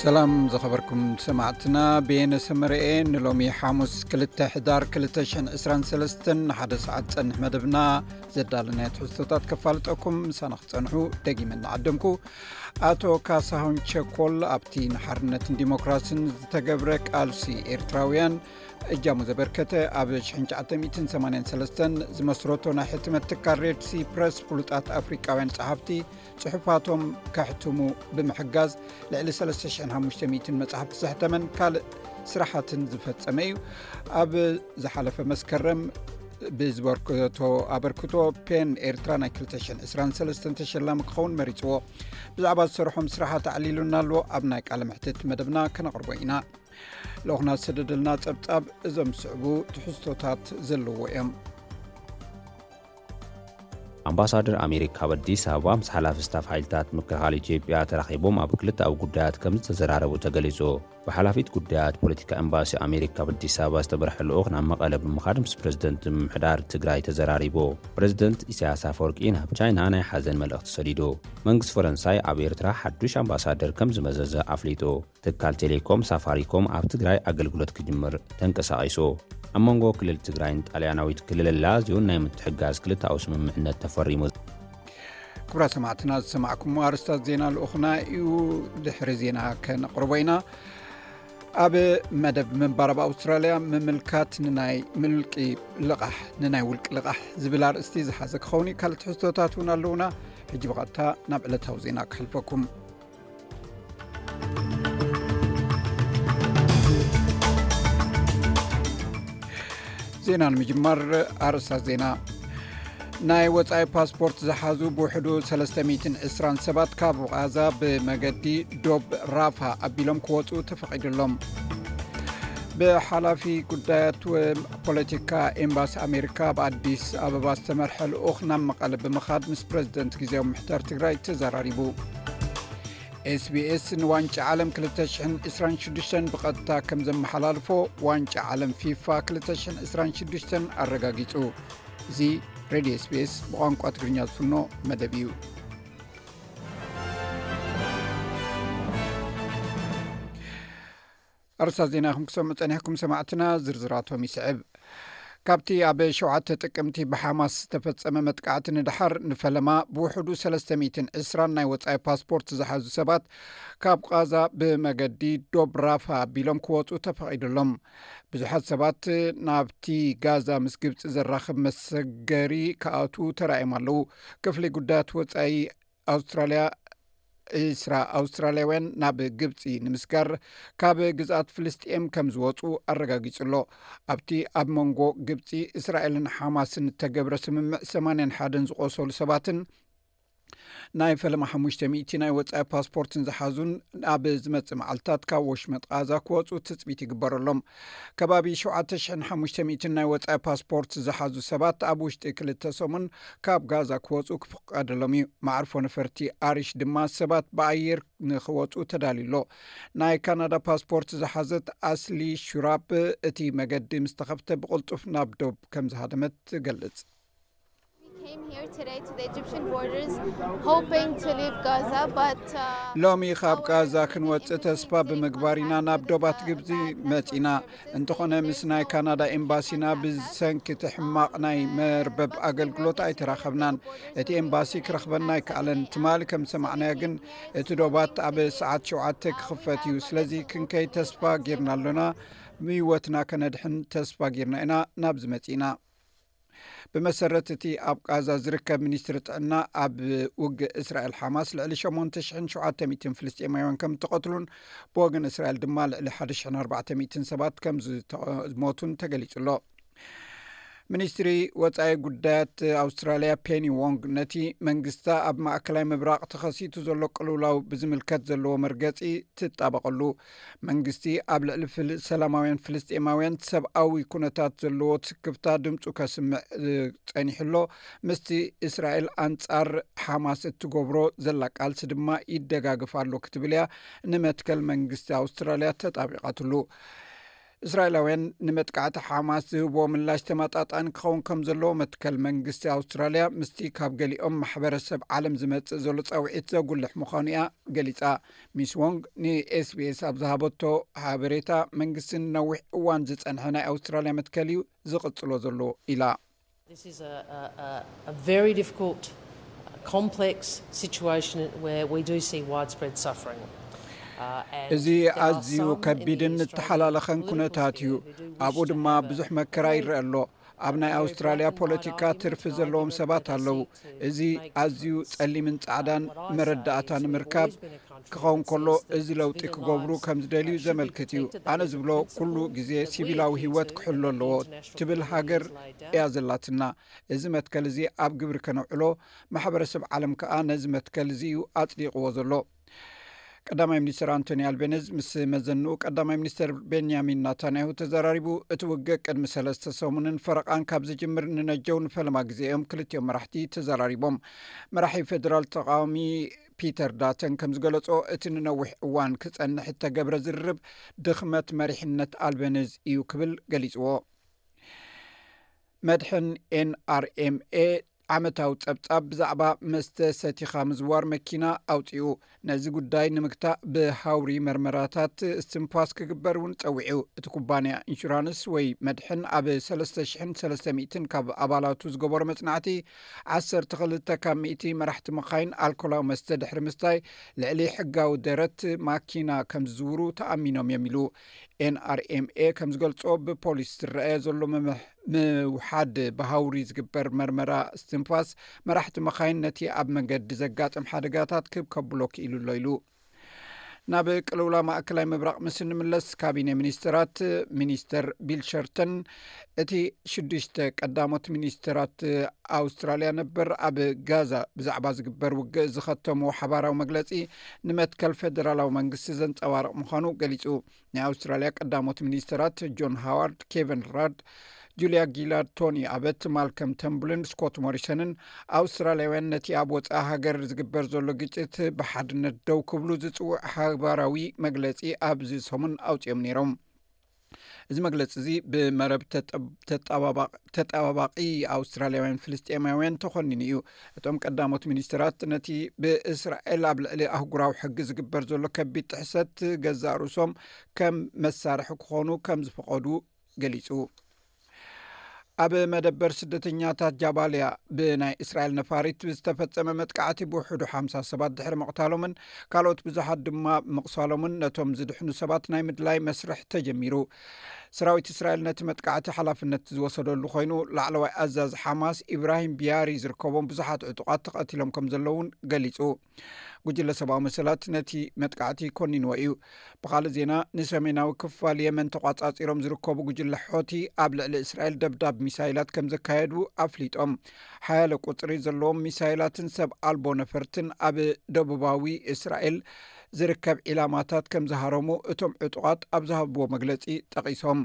ሰላም ዝኸበርኩም ሰማዕትና ብየነ ሰመረኤ ንሎሚ ሓሙስ ክልተ ሕዳር 223 ንሓደ ሰዓት ዝፀንሕ መደብና ዘዳለናይ ትሕዝቶታት ከፋልጠኩም ምሳና ክፀንሑ ደጊመ እናዓደምኩ ኣቶ ካሳሆን ቸኮል ኣብቲ ንሓርነትን ዲሞክራሲን ዝተገብረ ቃልሲ ኤርትራውያን እጃሙ ዘበርከተ ኣብ 983 ዝመስረቶ ናይ ሕትመት ትካል ሬድሲ ፕረስ ፍሉጣት ኣፍሪካውያን ፀሓፍቲ ጽሑፋቶም ከሕትሙ ብምሕጋዝ ልዕሊ 350 መጽሕፍቲ ዘሕተመን ካልእ ስራሓትን ዝፈጸመ እዩ ኣብ ዝሓለፈ መስከረም ብዝበርከቶ ኣበርክቶ ፔን ኤርትራ ናይ 223 ተሸላሚ ክኸውን መሪፅዎ ብዛዕባ ዝሰርሖም ስራሓት ኣዕሊሉና ኣሎዎ ኣብ ናይ ቃል ምሕትት መደብና ከነቕርቦ ኢና ለኹና ዝሰደደልና ፀብፃብ እዞም ዝስዕቡ ትሕዝቶታት ዘለዎ እዮም ኣምባሳደር ኣሜሪካ ኣብ ኣዲስ ኣበባ ምስ ሓላፊ ስታፍ ሓይልታት ምክልኻል ኢትዮጵያ ተራኺቦም ኣብ ክልተኣዊ ጉዳያት ከም ዝተዘራረቡ ተገሊጹ። ብሓላፊት ጉዳያት ፖለቲካ ኤምባሲ ኣሜሪካ ኣብ ኣዲስ ኣበባ ዝተመርሐ ልኡኽ ናብ መቐለ ብምኻድ ምስ ፕረዚደንት ምምሕዳር ትግራይ ተዘራሪቡ። ፕረዚደንት ኢሳያስ ኣፈወርቂ ናብ ቻይና ናይ ሓዘን መልእኽቲ ሰዲዱ። መንግስቲ ፈረንሳይ ኣብ ኤርትራ ሓዱሽ ኣምባሳደር ከም ዝመዘዘ ኣፍሊጡ። ትካል ቴሌኮም ሳፋሪኮም ኣብ ትግራይ ኣገልግሎት ክጅምር ተንቀሳቒሱ። ኣብ መንጎ ክልል ትግራይን ጣልያናዊት ክልል ላዚዮን ናይ ምትሕጋዝ ክልተኣዊ ስምምዕነት ተፈሪሙ። ክብራ ሰማዕትና ዝሰማዕኩሞ ኣርስታት ዜና ልኡኹና እዩ ድሕሪ ዜና ከነቕርቦ ኢና ኣብ መደብ ምንባር ኣብ ኣውስትራልያ ምምልካት ንናይ ምልቂ ልቓሕ ንናይ ውልቂ ልቓሕ ዝብል ኣርእስቲ ዝሓዘ ክኸውን እዩ ካልእ ትሕዝቶታት እውን ኣለዉና ሕጂ ብቐጥታ ናብ ዕለታዊ ዜና ክሕልፈኩም ዜና ንምጅማር ኣርስታት ዜና ናይ ወፃኢ ፓስፖርት ዝሓዙ ብውሕዱ 320 ሰባት ካብ ቃዛ ብመገዲ ዶብ ራፋ ኣቢሎም ክወፁ ተፈቒዱሎም ብሓላፊ ጉዳያት ፖለቲካ ኤምባሲ ኣሜሪካ ብ ኣዲስ ኣበባ ዝተመርሐ ልኡኽ ናብ መቐለ ብምኻድ ምስ ፕረዚደንት ግዜዊ ምሕተር ትግራይ ተዘራሪቡ ኤስቢስ ንዋንጫ ዓለም 226 ብቐጥታ ከም ዘመሓላልፎ ዋንጫ ዓለም ፊፋ 226 ኣረጋጊጹ እዚ ሬድዮ ስቢስ ብቋንቋ ትግርኛ ዝፍኖ መደብ እዩ ኣርሳ ዜና ይኹም ክሰምዑ ፀኒሕኩም ሰማዕትና ዝርዝራቶም ይስዕብ ካብቲ ኣብ ሸውዓተ ጥቅምቲ ብሓማስ ዝተፈፀመ መጥቃዕቲ ንድሓር ንፈለማ ብውሕዱ 320 ናይ ወፃኢ ፓስፖርት ዝሓዙ ሰባት ካብ ቃዛ ብመገዲ ዶብ ራፋ ኣቢሎም ክወፁ ተፈቒዱሎም ብዙሓት ሰባት ናብቲ ጋዛ ምስ ግብፂ ዘራኽብ መሰገሪ ክኣትዉ ተራእዮም ኣለዉ ክፍሊ ጉዳያት ወፃኢ ኣውስትራልያ ዒስራ ኣውስትራልያውያን ናብ ግብፂ ንምስጋር ካብ ግዝኣት ፍልስጥኤም ከም ዝወፁ ኣረጋጊፁ ኣሎ ኣብቲ ኣብ መንጎ ግብፂ እስራኤልን ሓማስን እተገብረ ስምምዕ 8ን ሓደን ዝቆሰሉ ሰባትን ናይ ፈለማ ሓሙሽተ ሚእቲ ናይ ወፃኢ ፓስፖርትን ዝሓዙን ኣብ ዝመፅእ መዓልትታት ካብ ወሽመጥቃዛ ክወፁ ትፅቢት ይግበረሎም ከባቢ ሸውዓተ ሽሕን ሓሙሽተ ሚእትን ናይ ወጻኢ ፓስፖርት ዝሓዙ ሰባት ኣብ ውሽጢ ክልተ ሰሙን ካብ ጋዛ ክወጹ ክፍቀደሎም እዩ። መዓርፎ ነፈርቲ ኣሪሽ ድማ ሰባት ብኣየር ንክወጹ ተዳልዩ ኣሎ። ናይ ካናዳ ፓስፖርት ዝሓዘት ኣስሊ ሹራፕ እቲ መገዲ ምስ ተኸፍተ ብቕልጡፍ ናብ ዶብ ከም ዝሃደመት ትገልጽ። ሎሚ ኻብ ጋዛ ክንወፅእ ተስፋ ብምግባር ኢና ናብ ዶባት ግብፂ መፂና እንተኾነ ምስ ናይ ካናዳ ኤምባሲና ብሰንኪ እቲ ሕማቕ ናይ መርበብ ኣገልግሎት ኣይተራኸብናን እቲ ኤምባሲ ክረኽበና ኣይከኣለን ትማሊ ከም ዝሰማዕናዮ ግን እቲ ዶባት ኣብ ሰዓት ሸውዓተ ክኽፈት እዩ ስለዚ ክንከይ ተስፋ ጌርና ኣሎና ምይወትና ከነድሕን ተስፋ ጌርና ኢና ናብዚ መፂእና ብመሰረት እቲ ኣብ ቃዛ ዝርከብ ሚኒስትሪ ጥዕና ኣብ ውግእ እስራኤል ሓማስ ልዕሊ 8700 ፍልስጤማውያን ከም እተቐትሉን ብወገን እስራኤል ድማ ልዕሊ 1400 ሰባት ከም ዝሞቱን ተገሊጹ ኣሎ ሚኒስትሪ ወፃኢ ጉዳያት ኣውስትራልያ ፔኒ ዎንግ ነቲ መንግስታ ኣብ ማእከላይ ምብራቕ ተኸሲቱ ዘሎ ቅልውላው ብዝምልከት ዘለዎ መርገፂ ትጣበቐሉ መንግስቲ ኣብ ልዕሊ ሰላማውያን ፍልስጤማውያን ሰብኣዊ ኩነታት ዘለዎ ስክፍታ ድምፁ ከስምዕ ዝፀኒሕሎ ምስቲ እስራኤል ኣንፃር ሓማስ እትገብሮ ዘላ ቃልሲ ድማ ይደጋግፍ ኣሎ ክትብል እያ ንመትከል መንግስቲ ኣውስትራልያ ተጣቢቓትሉ እስራኤላውያን ንመጥቃዕቲ ሓማስ ዝህብዎ ምላሽ ተመጣጣኒ ክኸውን ከም ዘለዎ መትከል መንግስቲ ኣውስትራልያ ምስቲ ካብ ገሊኦም ማሕበረሰብ ዓለም ዝመጽእ ዘሎ ጻውዒት ዘጉልሕ ምዃኑ እያ ገሊጻ ሚስ ዎንግ ንኤስቢኤስ ኣብ ዝሃበቶ ሓበሬታ መንግስቲ ንነዊሕ እዋን ዝጸንሐ ናይ ኣውስትራልያ መትከል እዩ ዝቕጽሎ ዘሎ ኢላ እዚ ኣዝዩ ከቢድን ዝተሓላለኸን ኩነታት እዩ፣ ኣብኡ ድማ ብዙሕ መከራ ይረኣ ኣሎ። ኣብ ናይ ኣውስትራልያ ፖለቲካ ትርፊ ዘለዎም ሰባት ኣለዉ፣ እዚ ኣዝዩ ጸሊምን ጻዕዳን መረዳእታ ንምርካብ ክኸውን ከሎ እዚ ለውጢ ክገብሩ ከም ዝደልዩ ዘመልክት እዩ ኣነ ዝብሎ ኩሉ ግዜ ሲቪላዊ ህይወት ክሕሎ ኣለዎ ትብል ሃገር እያ ዘላትና እዚ መትከል እዚ ኣብ ግብሪ ከነውዕሎ ማሕበረሰብ ዓለም ከኣ ነዚ መትከል እዚ እዩ ኣጽዲቕዎ ዘሎ ቀዳማይ ሚኒስትር ኣንቶኒ ኣልቤነዝ ምስ መዘንኡ ቀዳማይ ሚኒስትር ቤንያሚን ናታንያሁ ተዘራሪቡ እቲ ውግእ ቅድሚ ሰለስተ ሰሙንን ፈረቃን ካብ ዝጅምር ንነጀው ንፈለማ ግዜ እዮም ክልትኦም መራሕቲ ተዘራሪቦም መራሒ ፌደራል ተቃዋሚ ፒተር ዳተን ከም ዝገለጾ እቲ ንነዊሕ እዋን ክጸንሕ እተገብረ ዝርርብ ድኽመት መሪሕነት ኣልቤነዝ እዩ ክብል ገሊጽዎ መድሕን ኤንኣርኤምኤ ዓመታዊ ጸብጻብ ብዛዕባ መስተ ሰቲኻ ምዝዋር መኪና ኣውጺኡ፣ ነዚ ጉዳይ ንምግታእ ብሃውሪ መርመራታት እስትንፋስ ክግበር እውን ጸዊዑ። እቲ ኩባንያ ኢንሹራንስ ወይ መድሕን ኣብ ሰለስተ ሽሕን ሰለስተ ሚእትን ካብ ኣባላቱ ዝገበሮ መጽናዕቲ፣ ዓሰርተ ክልተ ካብ ሚእቲ መራሕቲ መኻይን ኣልኮላዊ መስተ ድሕሪ ምስታይ ልዕሊ ሕጋዊ ደረት ማኪና ከም ዝዝውሩ ተኣሚኖም እዮም ኢሉ። ኤንኣርኤምኤ ከም ዝገልጾ ብፖሊስ ዝረኣየ ዘሎ ምምሕ ምውሓድ ብሃውሪ ዝግበር መርመራ እስትንፋስ መራሕቲ መኻይን ነቲ ኣብ መንገዲ ዘጋጥም ሓደጋታት ክብ ከብሎ ክኢሉ ኣሎ ኢሉ ናብ ቅልውላ ማእከላይ ምብራቕ ምስ እንምለስ ካቢነ ሚኒስትራት ሚኒስተር ቢልሸርተን እቲ ሽዱሽተ ቀዳሞት ሚኒስትራት ኣውስትራልያ ነበር ኣብ ጋዛ ብዛዕባ ዝግበር ውግእ ዝኸተምዎ ሓባራዊ መግለፂ ንመትከል ፌደራላዊ መንግስቲ ዘንፀባርቕ ምዃኑ ገሊፁ ናይ ኣውስትራልያ ቀዳሞት ሚኒስትራት ጆን ሃዋርድ ኬቨን ራድ ጁልያ ጊላርድ ቶኒ ኣበት ማልከም ተምብልን ስኮት ሞሪሰንን ኣውስትራልያውያን ነቲ ኣብ ወፃኢ ሃገር ዝግበር ዘሎ ግጭት ብሓድነት ደው ክብሉ ዝፅውዕ ሃባራዊ መግለፂ ኣብዚ ሰሙን ኣውፅኦም ነይሮም እዚ መግለፂ እዚ ብመረብ ተጠባባቂ ኣውስትራልያውያን ፍልስጥኤማውያን ተኮኒኑ እዩ እቶም ቀዳሞት ሚኒስትራት ነቲ ብእስራኤል ኣብ ልዕሊ ኣህጉራዊ ሕጊ ዝግበር ዘሎ ከቢድ ጥሕሰት ገዛእ ርእሶም ከም መሳርሒ ክኾኑ ከም ዝፈቀዱ ገሊፁ ኣብ መደበር ስደተኛታት ጃባልያ ብናይ እስራኤል ነፋሪት ዝተፈፀመ መጥቃዕቲ ብውሕዱ ሓምሳ ሰባት ድሕሪ ምቕታሎምን ካልኦት ብዙሓት ድማ ምቕሳሎምን ነቶም ዝድሕኑ ሰባት ናይ ምድላይ መስርሕ ተጀሚሩ ሰራዊት እስራኤል ነቲ መጥቃዕቲ ሓላፍነት ዝወሰደሉ ኮይኑ ላዕለዋይ ኣዛዝ ሓማስ ኢብራሂም ብያሪ ዝርከቦም ብዙሓት ዕጡቃት ተቐቲሎም ከም ዘለውን ገሊፁ ጉጅለ ሰብኣዊ መሰላት ነቲ መጥቃዕቲ ኮኒንዎ እዩ ብካልእ ዜና ንሰሜናዊ ክፋል የመን ተቋፃፂሮም ዝርከቡ ጉጅለ ሖቲ ኣብ ልዕሊ እስራኤል ደብዳብ ሚሳይላት ከም ዘካየዱ ኣፍሊጦም ሓያለ ቁፅሪ ዘለዎም ሚሳይላትን ሰብ ኣልቦ ነፈርትን ኣብ ደቡባዊ እስራኤል ዝርከብ ዒላማታት ከም ዝሃረሙ እቶም ዕጡቓት ኣብ ዝሃብዎ መግለፂ ጠቒሶም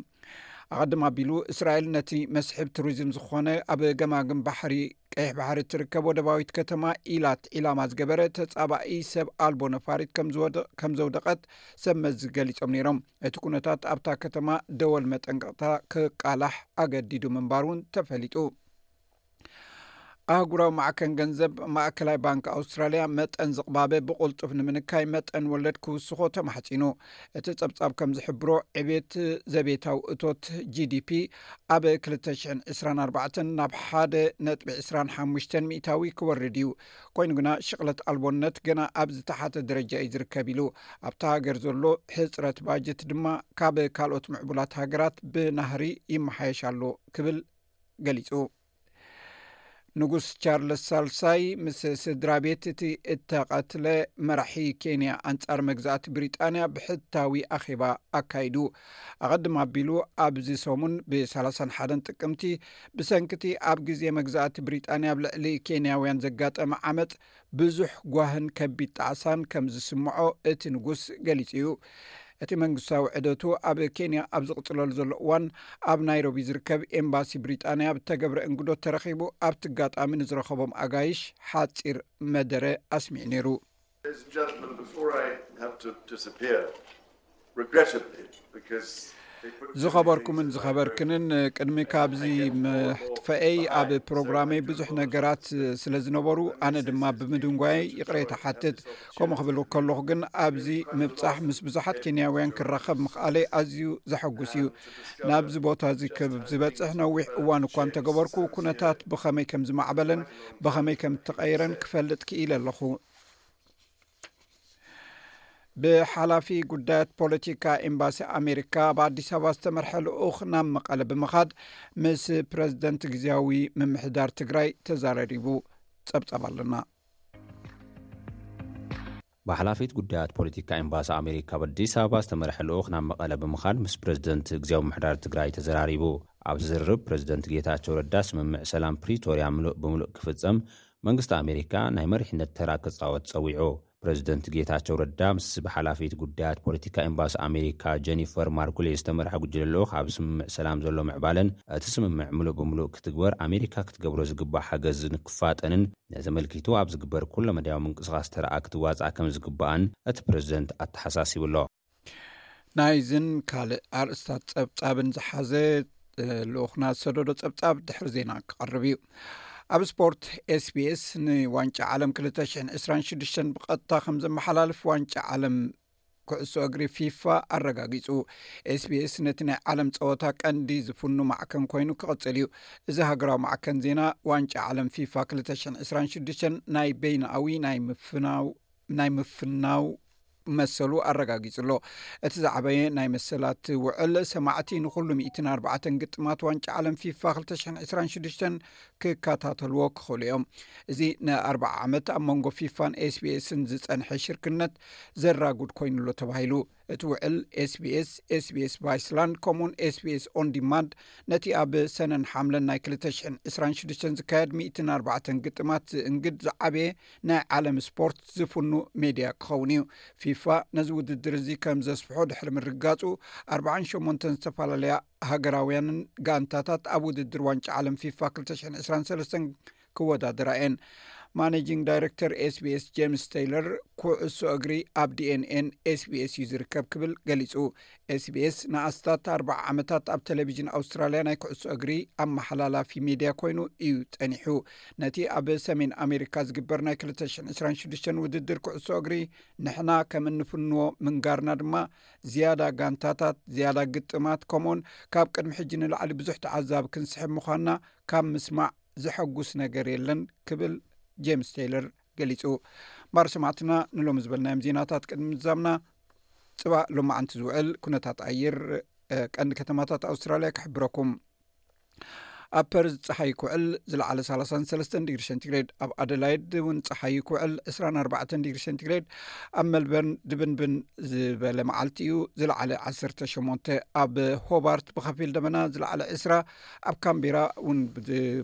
ኣቐድም ኣቢሉ እስራኤል ነቲ መስሕብ ቱሪዝም ዝኾነ ኣብ ገማግም ባሕሪ ቀይሕ ባሕሪ እትርከብ ወደባዊት ከተማ ኢላት ዒላማ ዝገበረ ተጻባኢ ሰብ ኣልቦ ነፋሪት ከም ዘውደቐት ሰብ መዚ ገሊጾም ነይሮም። እቲ ኩነታት ኣብታ ከተማ ደወል መጠንቀቕታ ክቃላሕ ኣገዲዱ ምንባር እውን ተፈሊጡ። ኣህጉራዊ ማዕከን ገንዘብ ማእከላይ ባንክ ኣውስትራልያ መጠን ዝቕባበ ብቕልጡፍ ንምንካይ መጠን ወለድ ክውስኾ ተማሕፂኑ እቲ ጸብጻብ ከም ዝሕብሮ ዕቤት ዘቤታዊ እቶት ጂዲፒ ኣብ ክልተ ሽሕን ዕስራን ኣርባዕተን ናብ ሓደ ነጥቢ ዕስራን ሓሙሽተን ሚእታዊ ክወርድ እዩ፣ ኮይኑ ግና ሽቕለት ኣልቦነት ገና ኣብ ዝተሓተ ደረጃ እዩ ዝርከብ ኢሉ። ኣብታ ሃገር ዘሎ ሕጽረት ባጀት ድማ ካብ ካልኦት ምዕቡላት ሃገራት ብናህሪ ይመሓየሽ ኣሎ ክብል ገሊጹ። ንጉስ ቻርለስ ሳልሳይ ምስ ስድራ ቤት እቲ እተቐትለ መራሒ ኬንያ ኣንጻር መግዛእቲ ብሪጣንያ ብሕታዊ ኣኼባ ኣካይዱ ኣቐድሚ ኣቢሉ ኣብዚ ሰሙን ብ31 ጥቅምቲ ብሰንኪቲ ኣብ ግዜ መግዛእቲ ብሪጣንያ ኣብ ልዕሊ ኬንያውያን ዘጋጠመ ዓመፅ ብዙሕ ጓህን ከቢድ ጣዕሳን ከም ዝስምዖ እቲ ንጉስ ገሊጹ እዩ። እቲ መንግስታዊ ዑደቱ ኣብ ኬንያ ኣብ ዝቕጽለሉ ዘሎ እዋን ኣብ ናይሮቢ ዝርከብ ኤምባሲ ብሪጣንያ ኣብ እተገብረ እንግዶት ተረኺቡ ኣብቲ ኣጋጣሚ ንዝረኸቦም ኣጋይሽ ሓጺር መደረ ኣስሚዑ ነይሩ። ዝኸበርኩምን ዝኸበርክንን ቅድሚ ካብዚ መሕጥፈኤይ ኣብ ፕሮግራመይ ብዙሕ ነገራት ስለ ዝነበሩ ኣነ ድማ ብምድንጓይ ይቕሬታ ሓትት ከምኡ ክብል ከለኹ ግን ኣብዚ ምብፃሕ ምስ ብዙሓት ኬንያውያን ክራኸብ ምክኣለይ ኣዝዩ ዘሐጉስ እዩ ናብዚ ቦታ እዚ ክዝበፅሕ ነዊሕ እዋን እኳ እንተገበርኩ ኩነታት ብኸመይ ከም ዝማዕበለን ብኸመይ ከም እተቀይረን ክፈልጥ ክኢለ ኣለኹ ብሓላፊ ጉዳያት ፖለቲካ ኤምባሲ ኣሜሪካ ኣብ ኣዲስ ኣበባ ዝተመርሐ ልኡኽ ናብ መቐለ ብምኻድ ምስ ፕረዚደንት ግዜያዊ ምምሕዳር ትግራይ ተዛረሪቡ ፀብፀብ ኣለና ብሓላፊት ጉዳያት ፖለቲካ ኤምባሲ ኣሜሪካ ኣብ ኣዲስ ኣበባ ዝተመርሐ ልኡኽ ናብ መቐለ ብምኻድ ምስ ፕረዚደንት ግዜያዊ ምምሕዳር ትግራይ ተዘራሪቡ ኣብዚ ዝርርብ ፕረዚደንት ጌታቸው ረዳ ስምምዕ ሰላም ፕሪቶርያ ምሉእ ብምሉእ ክፍፀም መንግስቲ ኣሜሪካ ናይ መሪሕነት ተራ ክፃወት ፀዊዑ። ፕረዚደንት ጌታቸው ረዳ ምስ ብሓላፊት ጉዳያት ፖለቲካ ኤምባሲ ኣሜሪካ ጀኒፈር ማርኩሌ ዝተመርሐ ጉጅለ ልኡኽ ኣብ ስምምዕ ሰላም ዘሎ ምዕባለን እቲ ስምምዕ ምሉእ ብምሉእ ክትግበር ኣሜሪካ ክትገብሮ ዝግባእ ሓገዝ ንክፋጠንን ተመልኪቱ ኣብ ዝግበር ኩለመዳያዊ ምንቅስቓስ ተራኣ ክትዋፃእ ከምዝግባእን እቲ ፕረዚደንት ኣተሓሳሲቡ ኣሎ። ናይዝን ካልእ ኣርእስታት ፀብፃብን ዝሓዘ ልኡክና ዝሰደዶ ፀብፃብ ድሕሪ ዜና ክቐርብ እዩ ኣብ ስፖርት ኤስቢስ ንዋንጫ ዓለም 226 ብቐጥታ ከም ዘመሓላልፍ ዋንጫ ዓለም ኩዕሶ እግሪ ፊፋ ኣረጋጊፁ ኤስቢስ ነቲ ናይ ዓለም ፀወታ ቀንዲ ዝፍኑ ማዕከን ኮይኑ ክቕፅል እዩ እዚ ሃገራዊ ማዕከን ዜና ዋንጫ ዓለም ፊፋ 226 ናይ በይናኣዊ ናይ ምፍናው ናይ ምፍናው መሰሉ ኣረጋጊጹ ኣሎ። እቲ ዝዓበየ ናይ መሰላት ውዕል ሰማዕቲ ንኹሉ ሚእትን ኣርባዕተን ግጥማት ዋንጫ ዓለም ፊፋ ክልተ ሽሕን ዕስራን ሽዱሽተን ክከታተልዎ ክኽእሉ እዮም። እዚ ንኣርብዓ ዓመት ኣብ መንጎ ፊፋን ኤስቢኤስን ዝጸንሐ ሽርክነት ዘራጉድ ኮይኑ ኣሎ ተባሂሉ። እቲ ውዕል ኤስቢኤስ፣ ኤስቢኤስ ቫይስላንድ ከምኡውን ኤስቢኤስ ኦን ዲማንድ ነቲ ኣብ ሰነን ሓምለን ናይ ክልተ ሽሕን ዕስራን ሽዱሽተን ዝካየድ ሚእትን ኣርባዕተን ግጥማት ዝእንግድ ዝዓበየ ናይ ዓለም ስፖርት ዝፍኑ ሜድያ ክኸውን እዩ ፊፋ ነዚ ውድድር እዚ ከም ዘስፍሖ ድሕሪ ምርጋፁ ኣርባዓን ሸሞንተን ዝተፈላለያ ሃገራውያንን ጋንታታት ኣብ ውድድር ዋንጫ ዓለም ፊፋ ክልተ ሽሕን ዕስራን ሰለስተን ክወዳደራ እየን ማኔጂንግ ዳይረክተር ኤስቢስ ጀምስ ተይለር ኩዕሶ እግሪ ኣብ ዲኤንኤን ኤስቢስ እዩ ዝርከብ ክብል ገሊፁ ኤስቢኤስ ንኣስታት ኣርባዓ ዓመታት ኣብ ቴሌቭዥን ኣውስትራልያ ናይ ክዕሶ እግሪ ኣመሓላላፊ ሜድያ ኮይኑ እዩ ጸኒሑ። ነቲ ኣብ ሰሜን ኣሜሪካ ዝግበር ናይ 226 ውድድር ክዕሶ እግሪ ንሕና ከም እንፍንዎ ምንጋርና ድማ ዝያዳ ጋንታታት ዝያዳ ግጥማት ከምኡውን ካብ ቅድሚ ሕጂ ንላዕሊ ብዙሕ ተዓዛቢ ክንስሕብ ምዃንና ካብ ምስማዕ ዘሐጉስ ነገር የለን ክብል ጀምስ ተይለር ገሊጹ እምበር ሰማዕትና ንሎሚ ዝበልናዮም ዜናታት ቅድሚ ምዛምና ፅባእ ሎማዓንቲ ዝውዕል ኩነታት ኣየር ቀንዲ ከተማታት ኣውስትራልያ ክሕብረኩም ኣብ ፐርዝ ፀሓይ ክውዕል ዝለዓለ 33 ዲግሪ ሴንቲግሬድ ኣብ ኣደላይድ እውን ፀሓይ ክውዕል 24 ዲግሪ ሴንቲግሬድ ኣብ መልበርን ድብንብን ዝበለ መዓልቲ እዩ ዝለዓለ 18 ኣብ ሆባርት ብከፊል ደበና ዝለዓለ 2ስራ ኣብ ካምቢራ እውን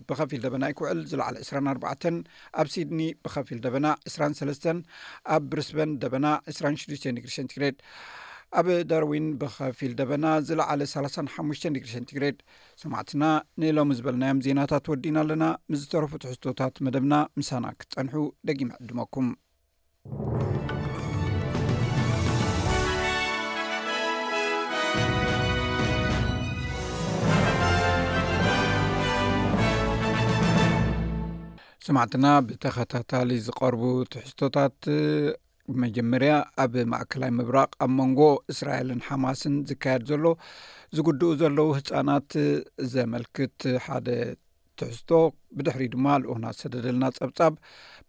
ብከፊል ደበና ይክውዕል ዝለዓለ 24 ኣብ ሲድኒ ብኸፊል ደበና ዕስራን ሰለስተን ኣብ ብሪስበን ደበና ዕስራን ሽዱሽተ ዲግሪ ሴንቲግሬድ ኣብ ዳርዊን ብኸፊል ደበና ዝለዓለ ሰላሳን ሓሙሽተ ዲግሪ ሴንቲግሬድ ሰማዕትና ንሎሚ ዝበልናዮም ዜናታት ወዲና ኣለና ምስ ዝተረፉ ትሕዝቶታት መደብና ምሳና ክትፀንሑ ደጊመ ዕድመኩም ሰማዕትና ብተኸታታሊ ዝቐርቡ ትሕዝቶታት መጀመርያ ኣብ ማእከላይ ምብራቅ ኣብ መንጎ እስራኤልን ሓማስን ዝካየድ ዘሎ ዝጉድኡ ዘለዉ ህፃናት ዘመልክት ሓደ ትሕዝቶ ብድሕሪ ድማ ልኡክና ዝሰደደልና ፀብፃብ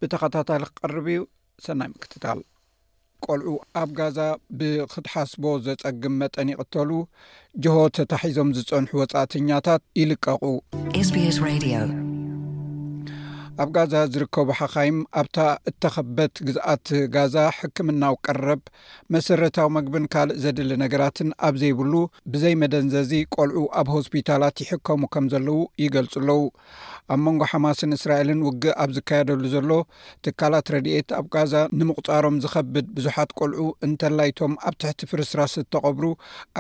ብተኸታታሊ ክቀርብ እዩ ሰናይ ምክትታል ቆልዑ ኣብ ጋዛ ብክትሓስቦ ዘጸግም መጠን ይቕተሉ ጅሆ ተታሒዞም ዝጸንሑ ወጻእተኛታት ይልቀቑ ኣብ ጋዛ ዝርከቡ ሓኻይም ኣብታ እተኸበት ግዝኣት ጋዛ ሕክምናዊ ቀረብ መሰረታዊ መግብን ካልእ ዘድሊ ነገራትን ኣብ ዘይብሉ ብዘይ መደንዘዚ ቆልዑ ኣብ ሆስፒታላት ይሕከሙ ከም ዘለዉ ይገልጹ ኣለዉ ኣብ መንጎ ሓማስን እስራኤልን ውግእ ኣብ ዝካየደሉ ዘሎ ትካላት ረድኤት ኣብ ጋዛ ንምቑጻሮም ዝኸብድ ብዙሓት ቆልዑ እንተላይቶም ኣብ ትሕቲ ፍርስራስ እተቐብሩ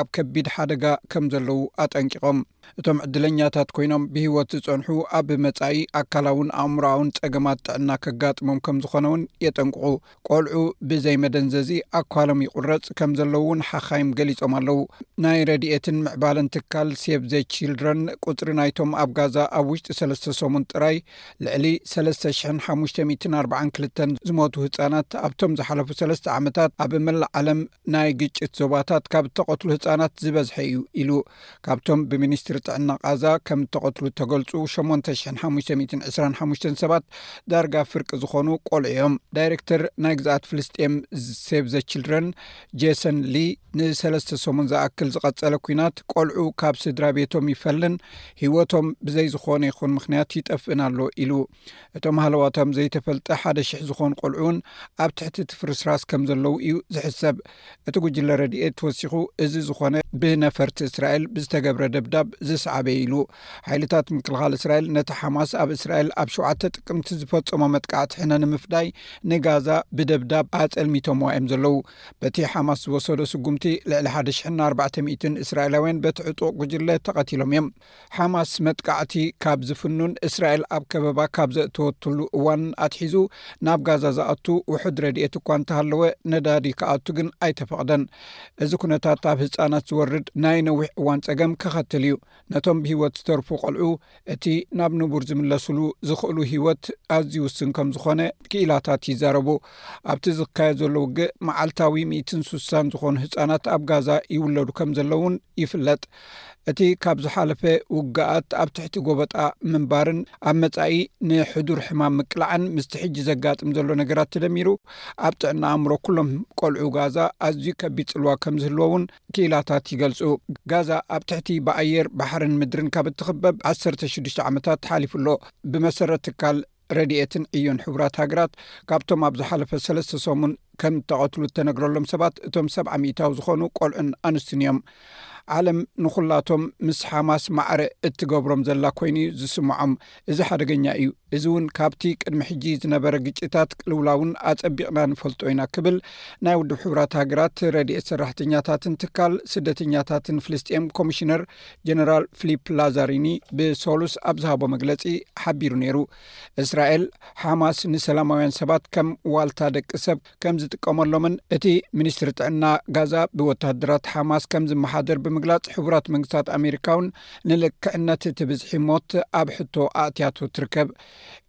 ኣብ ከቢድ ሓደጋ ከም ዘለዉ ኣጠንቂቖም እቶም ዕድለኛታት ኮይኖም ብህይወት ዝጸንሑ ኣብ መጻኢ ኣካላውን ኣእምሮኣውን ጸገማት ጥዕና ከጋጥሞም ከም ዝኾነ እውን የጠንቅቑ ቆልዑ ብዘይ መደንዘዚ ኣኳሎም ይቑረጽ ከምዘሎ'ውን ሓኻይም ገሊጾም ኣለዉ። ናይ ረድኤትን ምዕባለን ትካል ሴቭ ዘ ቺልድረን፣ ቁጽሪ ናይቶም ኣብ ጋዛ ኣብ ውሽጢ ሰለስተ ሰሙን ጥራይ ልዕሊ ሰለስተ ሽሕን ሓሙሽተ ሚእትን ኣርብዓን ክልተን ዝሞቱ ህጻናት ኣብቶም ዝሓለፉ ሰለስተ ዓመታት ኣብ መላእ ዓለም ናይ ግጭት ዞባታት ካብ እተቐትሉ ህጻናት ዝበዝሐ እዩ ኢሉ። ካብቶም ብሚኒስትሪ ጥዕና ቓዛ ከም እተቐትሉ እተገልጹ ሸሞንተ ሽሕን ሓሙሽተ ሚእትን ዕስራን ሓሙሽተን ሰባት ዳርጋ ፍርቂ ዝዀኑ ቈልዑ እዮም። ዳይረክተር ናይ ግዝኣት ፍልስጤም ሴቭ ዘ ቺልድረን ጄሰን ሊ ንሰለስተ ሰሙን ዝኣክል ዝቐጸለ ኲናት ቈልዑ ካብ ስድራ ቤቶም ይፈልን ህይወቶም ብዘይ ዝዀነ ይኹን ምኽንያት ይጠፍእን ኣሎ ኢሉ። እቶም ሃለዋቶም ዘይተፈልጠ ሓደ ሽሕ ዝኾኑ ቆልዑ እውን ኣብ ትሕቲ እቲ ፍርስራስ ከም ዘለዉ እዩ ዝሕሰብ። እቲ ጉጅለ ረድኤት ወሲኹ እዚ ዝኾነ ብነፈርቲ እስራኤል ብዝተገብረ ደብዳብ ዝስዓበ እዩ ኢሉ። ሓይልታት ምክልኻል እስራኤል ነቲ ሓማስ ኣብ እስራኤል ኣብ ሸውዓተ ጥቅምቲ ዝፈጸሞ መጥቃዕቲ ሕነ ንምፍዳይ ንጋዛ ብደብዳብ ኣጸልሚቶምዋ እዮም ዘለዉ። በቲ ሓማስ ዝወሰዶ ስጉምቲ ልዕሊ ሓደ ሽሕን ኣርባዕተ ሚእትን እስራኤላውያን በቲ ዕጡቕ ጉጅለ ተቐቲሎም እዮም። ሓማስ መጥቃዕቲ ካብ ዝፍኑን እስራኤል ኣብ ከበባ ካብ ዘእተወትሉ እዋን ኣትሒዙ ናብ ጋዛ ዝኣቱ ውሑድ ረድኤት እኳ እንተሃለወ ነዳዲ ክኣቱ ግን ኣይተፈቕደን እዚ ኩነታት ኣብ ህፃናት ዝወርድ ናይ ነዊሕ እዋን ፀገም ከኸትል እዩ ነቶም ብሂወት ዝተርፉ ቆልዑ እቲ ናብ ንቡር ዝምለስሉ ዝኽእሉ ሂወት ኣዝዩ ውስን ከም ዝኾነ ክኢላታት ይዛረቡ ኣብቲ ዝካየድ ዘሎ ውግእ መዓልታዊ ሚእትን ሱሳን ዝኾኑ ህፃናት ኣብ ጋዛ ይውለዱ ከም ዘለውን ይፍለጥ እቲ ካብ ዝሓለፈ ውግኣት ኣብ ትሕቲ ጎበጣ ምንባርን ኣብ መጻኢ ንሕዱር ሕማም ምቅላዕን ምስቲ ሕጂ ዘጋጥም ዘሎ ነገራት ተደሚሩ ኣብ ጥዕና ኣእምሮ ኩሎም ቆልዑ ጋዛ ኣዝዩ ከቢድ ጽልዋ ከም ዝህልዎ እውን ክኢላታት ይገልጹ። ጋዛ ኣብ ትሕቲ ብኣየር፣ ባሕርን ምድርን ካብ እትኽበብ ዓሰርተ ሽዱሽተ ዓመታት ሓሊፉ ኣሎ። ብመሰረት ትካል። ረድኤትን ዕዮን ሕቡራት ሃገራት ካብቶም ኣብ ዝሓለፈ ሰለስተ ሰሙን ከም እተቐትሉ እተነግረሎም ሰባት እቶም ሰብዓ ሚእታዊ ዝኾኑ ቆልዑን ኣንስትን እዮም ዓለም ንዅላቶም ምስ ሓማስ ማዕረ እትገብሮም ዘላ ኰይኑ እዩ ዝስምዖም እዚ ሓደገኛ እዩ እዚ እውን ካብቲ ቅድሚ ሕጂ ዝነበረ ግጭታት ቅልውላውን ኣጸቢቕና ንፈልጦ ኢና ክብል ናይ ውድብ ሕቡራት ሃገራት ረድኤት ሰራሕተኛታትን ትካል ስደተኛታትን ፍልስጥኤም ኮሚሽነር ጀነራል ፍሊፕ ላዛሪኒ ብሶሉስ ኣብ ዝሃቦ መግለፂ ሓቢሩ ነይሩ እስራኤል ሓማስ ንሰላማውያን ሰባት ከም ዋልታ ደቂ ሰብ ከም ዝጥቀመሎምን እቲ ሚኒስትሪ ጥዕና ጋዛ ብወተሃደራት ሓማስ ከም ዝመሓደር ብምግላፅ ሕቡራት መንግስታት ኣሜሪካ ውን ንልክዕነት እቲ ብዝሒ ሞት ኣብ ሕቶ ኣእትያቱ ትርከብ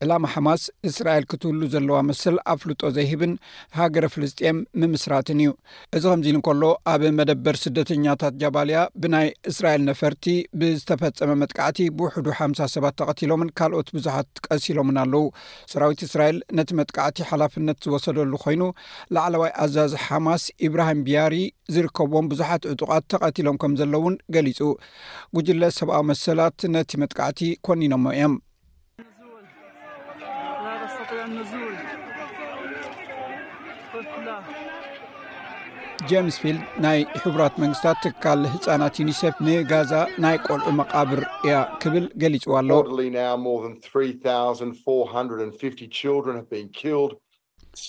ዕላማ ሓማስ እስራኤል ክትህሉ ዘለዋ መሰል ኣፍልጦ ዘይህብን ሃገረ ፍልስጥኤም ምምስራትን እዩ እዚ ከምዚ ንከሎ ኣብ መደበር ስደተኛታት ጃባልያ ብናይ እስራኤል ነፈርቲ ብዝተፈፀመ መጥቃዕቲ ብውሕዱ ሓምሳ ሰባት ተቐቲሎምን ካልኦት ብዙሓት ቀሲሎምን ኣለው ሰራዊት እስራኤል ነቲ መጥቃዕቲ ሓላፍነት ዝወሰደሉ ኮይኑ ላዕለዋይ ኣዛዝ ሓማስ ኢብራሂም ብያሪ ዝርከብዎም ብዙሓት ዕጡቓት ተቐቲሎም ከም ዘለውን ገሊፁ ጉጅለ ሰብኣዊ መሰላት ነቲ መጥቃዕቲ ኮኒኖሞ እዮም ጀምስ ፊልድ ናይ ሕቡራት መንግስታት ትካል ህፃናት ዩኒሴፍ ንጋዛ ናይ ቆልዑ መቃብር እያ ክብል ገሊፅዋ ኣሎ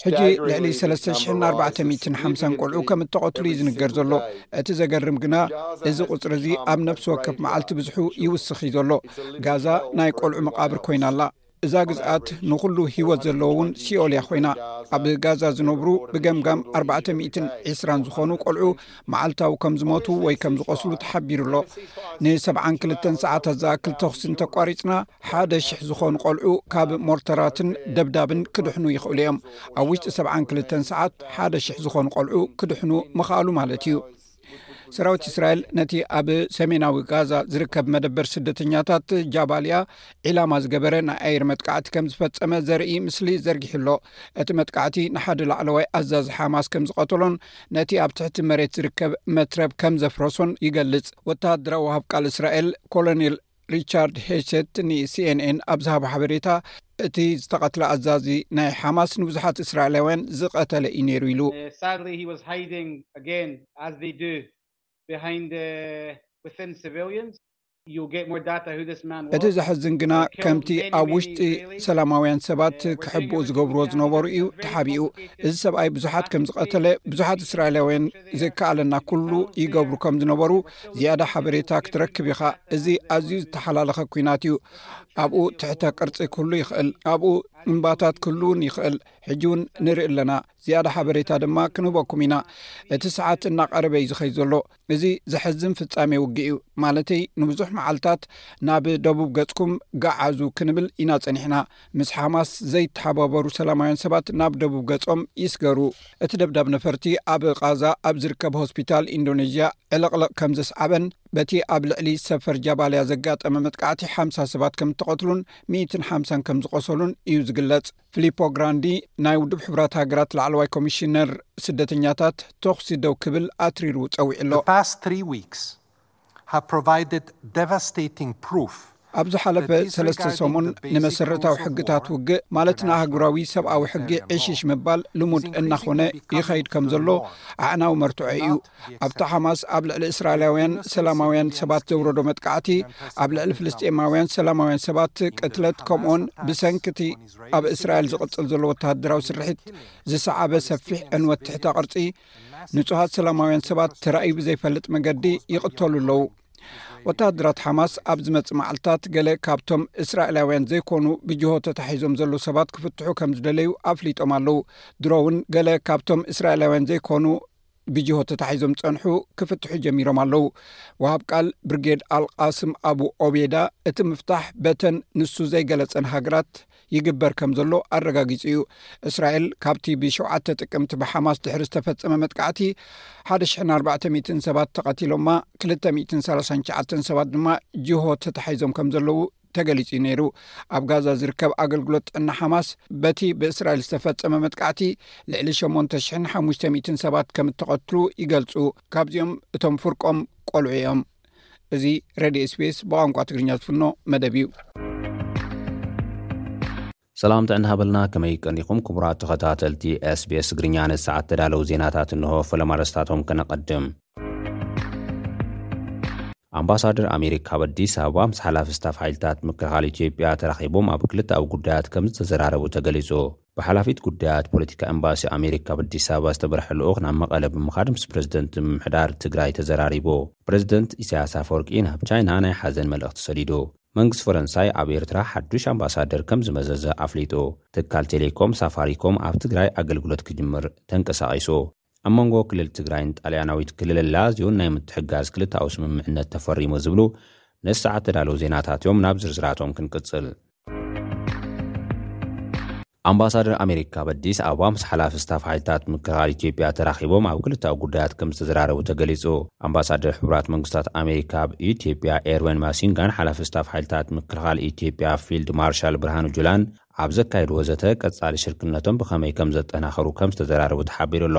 ሕጂ ልዕሊ 3,450 ቆልዑ ከም እተቐትሉ እዩ ዝንገር ዘሎ እቲ ዘገርም ግና እዚ ቁፅሪ እዚ ኣብ ነፍሲ ወከፍ መዓልቲ ብዝሑ ይውስኽ እዩ ዘሎ ጋዛ ናይ ቆልዑ መቓብር ኮይና ኣላ እዛ ግዝኣት ንኹሉ ሂወት ዘለዎ እውን ሲኦል እያ ኮይና ኣብ ጋዛ ዝነብሩ ብገምጋም 420 ዝኾኑ ቆልዑ መዓልታዊ ከም ዝሞቱ ወይ ከም ዝቖስሉ ተሓቢሩ ኣሎ ንሰብዓን ክልተን ሰዓታት ዝኣክል ተኽሲ እንተቋሪፅና ሓደ ሽሕ ዝኾኑ ቆልዑ ካብ ሞርተራትን ደብዳብን ክድሕኑ ይኽእሉ እዮም ኣብ ውሽጢ ሰብዓን ክልተን ሰዓት ሓደ ሽሕ ዝኾኑ ቆልዑ ክድሕኑ ምኽኣሉ ማለት እዩ ሰራዊት እስራኤል ነቲ ኣብ ሰሜናዊ ጋዛ ዝርከብ መደበር ስደተኛታት ጃባልያ ዒላማ ዝገበረ ናይ ኣየር መጥቃዕቲ ከም ዝፈፀመ ዘርኢ ምስሊ ዘርጊሑ ኣሎ እቲ መጥቃዕቲ ንሓደ ላዕለዋይ ኣዛዝ ሓማስ ከም ዝቀተሎን ነቲ ኣብ ትሕቲ መሬት ዝርከብ መትረብ ከም ዘፍረሶን ይገልጽ ወተሃደራዊ ውሃብ ቃል እስራኤል ኮሎኔል ሪቻርድ ሄሸት ንሲኤንኤን ኣብ ዝሃቦ ሓበሬታ እቲ ዝተቐትለ ኣዛዚ ናይ ሓማስ ንብዙሓት እስራኤላውያን ዝቐተለ እዩ ነይሩ ኢሉ እቲ ዘሕዝን ግና ከምቲ ኣብ ውሽጢ ሰላማውያን ሰባት ክሕብኡ ዝገብርዎ ዝነበሩ እዩ ተሓቢኡ እዚ ሰብኣይ ብዙሓት ከም ዝቀተለ ብዙሓት እስራኤላውያን ዘከኣለና ኩሉ ይገብሩ ከም ዝነበሩ ዝያዳ ሓበሬታ ክትረክብ ኢኻ እዚ ኣዝዩ ዝተሓላለኸ ኩናት እዩ ኣብኡ ትሕተ ቅርፂ ክህሉ ይኽእል ኣብኡ እምባታት ክህሉ እውን ይኽእል ሕጂ እውን ንርኢ ኣለና ዝያዳ ሓበሬታ ድማ ክንህበኩም ኢና እቲ ሰዓት እናቀረበ እዩ ዝኸይ ዘሎ እዚ ዘሐዝን ፍጻሜ ውግእ እዩ ማለተይ ንብዙሕ መዓልታት ናብ ደቡብ ገጽኩም ገዓዙ ክንብል ኢና ጸኒሕና ምስ ሓማስ ዘይተሓባበሩ ሰላማውያን ሰባት ናብ ደቡብ ገጾም ይስገሩ እቲ ደብዳብ ነፈርቲ ኣብ ቃዛ ኣብ ዝርከብ ሆስፒታል ኢንዶነዥያ ዕለቕለቕ ከም ዘስዓበን በቲ ኣብ ልዕሊ ሰፈር ጃባልያ ዘጋጠመ መጥቃዕቲ ሓምሳ ሰባት ከም እተቐትሉን ሚትን ሓምሳን ከም ዝቖሰሉን እዩ ዝግለጽ ፊሊፖ ግራንዲ ናይ ውድብ ሕብራት ሃገራት ላዕለዋይ ኮሚሽነር ስደተኛታት ተኹሲ ደው ክብል ኣትሪሩ ፀዊዑ ኣሎ። ኣብ ዝሓለፈ ሰለስተ ሰሙን ንመሰረታዊ ሕግታት ውግእ ማለት ንኣህጉራዊ ሰብኣዊ ሕጊ ዕሽሽ ምባል ልሙድ እናኾነ ይኸይድ ከም ዘሎ ኣዕናዊ መርትዖ እዩ። ኣብቲ ሓማስ ኣብ ልዕሊ እስራኤላውያን ሰላማውያን ሰባት ዘውረዶ መጥቃዕቲ ኣብ ልዕሊ ፍልስጤማውያን ሰላማውያን ሰባት ቅትለት ከምኡኡን ብሰንኪ እቲ ኣብ እስራኤል ዝቕፅል ዘሎ ወተሃደራዊ ስርሒት ዝሰዓበ ሰፊሕ ዕንወት ትሕተ ቅርፂ ንፁሃት ሰላማውያን ሰባት ተራእዩ ብዘይፈልጥ መገዲ ይቕተሉ ኣለዉ ወተሃደራት ሓማስ ኣብ ዝመፅእ መዓልትታት ገለ ካብቶም እስራኤላውያን ዘይኮኑ ብጅሆ ተታሒዞም ዘሎዉ ሰባት ክፍትሑ ከም ዝደለዩ ኣፍሊጦም ኣለዉ ድሮ እውን ገለ ካብቶም እስራኤላውያን ዘይኮኑ ብጅሆ ተታሒዞም ዝፀንሑ ክፍትሑ ጀሚሮም ኣለው። ወሃብ ቃል ብርጌድ ኣልቃስም ኣቡ ኦቤዳ እቲ ምፍታሕ በተን ንሱ ዘይገለፀን ሃገራት ይግበር ከም ዘሎ ኣረጋጊጹ እዩ። እስራኤል ካብቲ ብሸውዓተ ጥቅምቲ ብሓማስ ድሕሪ ዝተፈጸመ መጥቃዕቲ 1400 ሰባት ተቐቲሎማ 239 ሰባት ድማ ጅሆ ተታሒዞም ከም ዘለዉ ተገሊጹ ነይሩ ኣብ ጋዛ ዝርከብ ኣገልግሎት ጥዕና ሓማስ በቲ ብእስራኤል ዝተፈጸመ መጥቃዕቲ ልዕሊ 8,500 ሰባት ከም እተቐትሉ ይገልጹ ካብዚኦም እቶም ፍርቆም ቆልዑ እዮም እዚ ረድዮ ስፔስ ብቋንቋ ትግርኛ ዝፍኖ መደብ እዩ ሰላም ጥዕና ሃበልና ከመይ ቀኒኹም ክቡራት ተኸታተልቲ SBS ትግርኛ ነዚ ሰዓት ተዳለው ዜናታት እንሆ ፈለማ ኣርእስታቶም ከነቐድም ኣምባሳደር ኣሜሪካ ኣብ ኣዲስ ኣበባ ምስ ሓላፊ ስታፍ ሓይልታት ምክልኻል ኢትዮጵያ ተራኺቦም ኣብ ክልተኣዊ ጉዳያት ከም ዝተዘራረቡ ተገሊጹ። ብሓላፊት ጉዳያት ፖለቲካ ኤምባሲ ኣሜሪካ ኣብ ኣዲስ ኣበባ ዝተመርሐ ልኡኽ ናብ መቐለ ብምኻድ ምስ ፕረዚደንት ምምሕዳር ትግራይ ተዘራሪቡ። ፕረዚደንት ኢሳያስ ኣፈወርቂ ናብ ቻይና ናይ ሓዘን መልእኽቲ ሰዲዱ። መንግስቲ ፈረንሳይ ኣብ ኤርትራ ሓዱሽ ኣምባሳደር ከም ዝመዘዘ ኣፍሊጡ። ትካል ቴሌኮም ሳፋሪኮም ኣብ ትግራይ ኣገልግሎት ክጅምር ተንቀሳቒሱ። ኣብ መንጎ ክልል ትግራይን ጣልያናዊት ክልል ላዝዮን ናይ ምትሕግጋዝ ክልተኣዊ ስምምዕነት ተፈሪሙ ዝብሉ ነዚ ሰዓት ዝተዳለዉ ዜናታት'ዮም። ናብ ዝርዝራቶም ክንቅጽል። ኣምባሳደር ኣሜሪካ ኣብ ኣዲስ ኣበባ ምስ ሓላፊ ስታፍ ሓይልታት ምክልኻል ኢትዮጵያ ተራኺቦም ኣብ ክልተኣዊ ጉዳያት ከምዝተዘራረቡ ተገሊፁ። ኣምባሳደር ሕቡራት መንግስታት ኣሜሪካ ኣብ ኢትዮጵያ ኤርዌን ማሲንጋን ሓላፊ ስታፍ ሓይልታት ምክልኻል ኢትዮጵያ ፊልድ ማርሻል ብርሃኑ ጁላን ኣብ ዘካየድዎ ዘተ ቀፃሊ ሽርክነቶም ብኸመይ ከምዘጠናኽሩ ከምዝተዘራረቡ ተሓቢሩ'ሎ።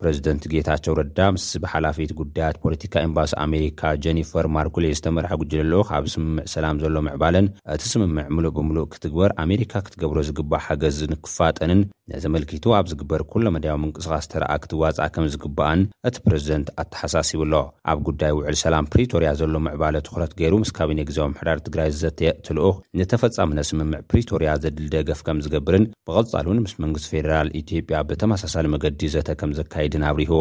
ፕረዚደንት ጌታቸው ረዳ ምስ ብሓላፊት ጉዳያት ፖለቲካ ኤምባሲ ኣሜሪካ ጀኒፈር ማርኩሌ ዝተመርሐ ጉጅለ ልኡኽ ኣብ ስምምዕ ሰላም ዘሎ ምዕባለን እቲ ስምምዕ ምሉእ ብምሉእ ክትግበር ኣሜሪካ ክትገብሮ ዝግባእ ሓገዝ ንክፋጠንን ነዘመልኪቱ ኣብ ዝግበር ኩለመዳያዊ ምንቅስቓስ ተራኣ ክትዋፃእ ከምዝግባእን እቲ ፕረዚደንት ኣተሓሳሲቡ ኣሎ። ኣብ ጉዳይ ውዕል ሰላም ፕሪቶርያ ዘሎ ምዕባለ ትኹረት ገይሩ ምስ ካቢኔ ግዝያዊ ምምሕዳር ትግራይ ዝዘተየ እቲ ልኡኽ፣ ንተፈፃምነት ስምምዕ ፕሪቶርያ ዘድሊ ደገፍ ከምዝገብርን ብቐፃሊ እውን ምስ መንግስቲ ፌዴራል ኢትዮጵያ ብተመሳሳሊ መገዲ ዘተ ከምዘካይድን ኣብሪሁ።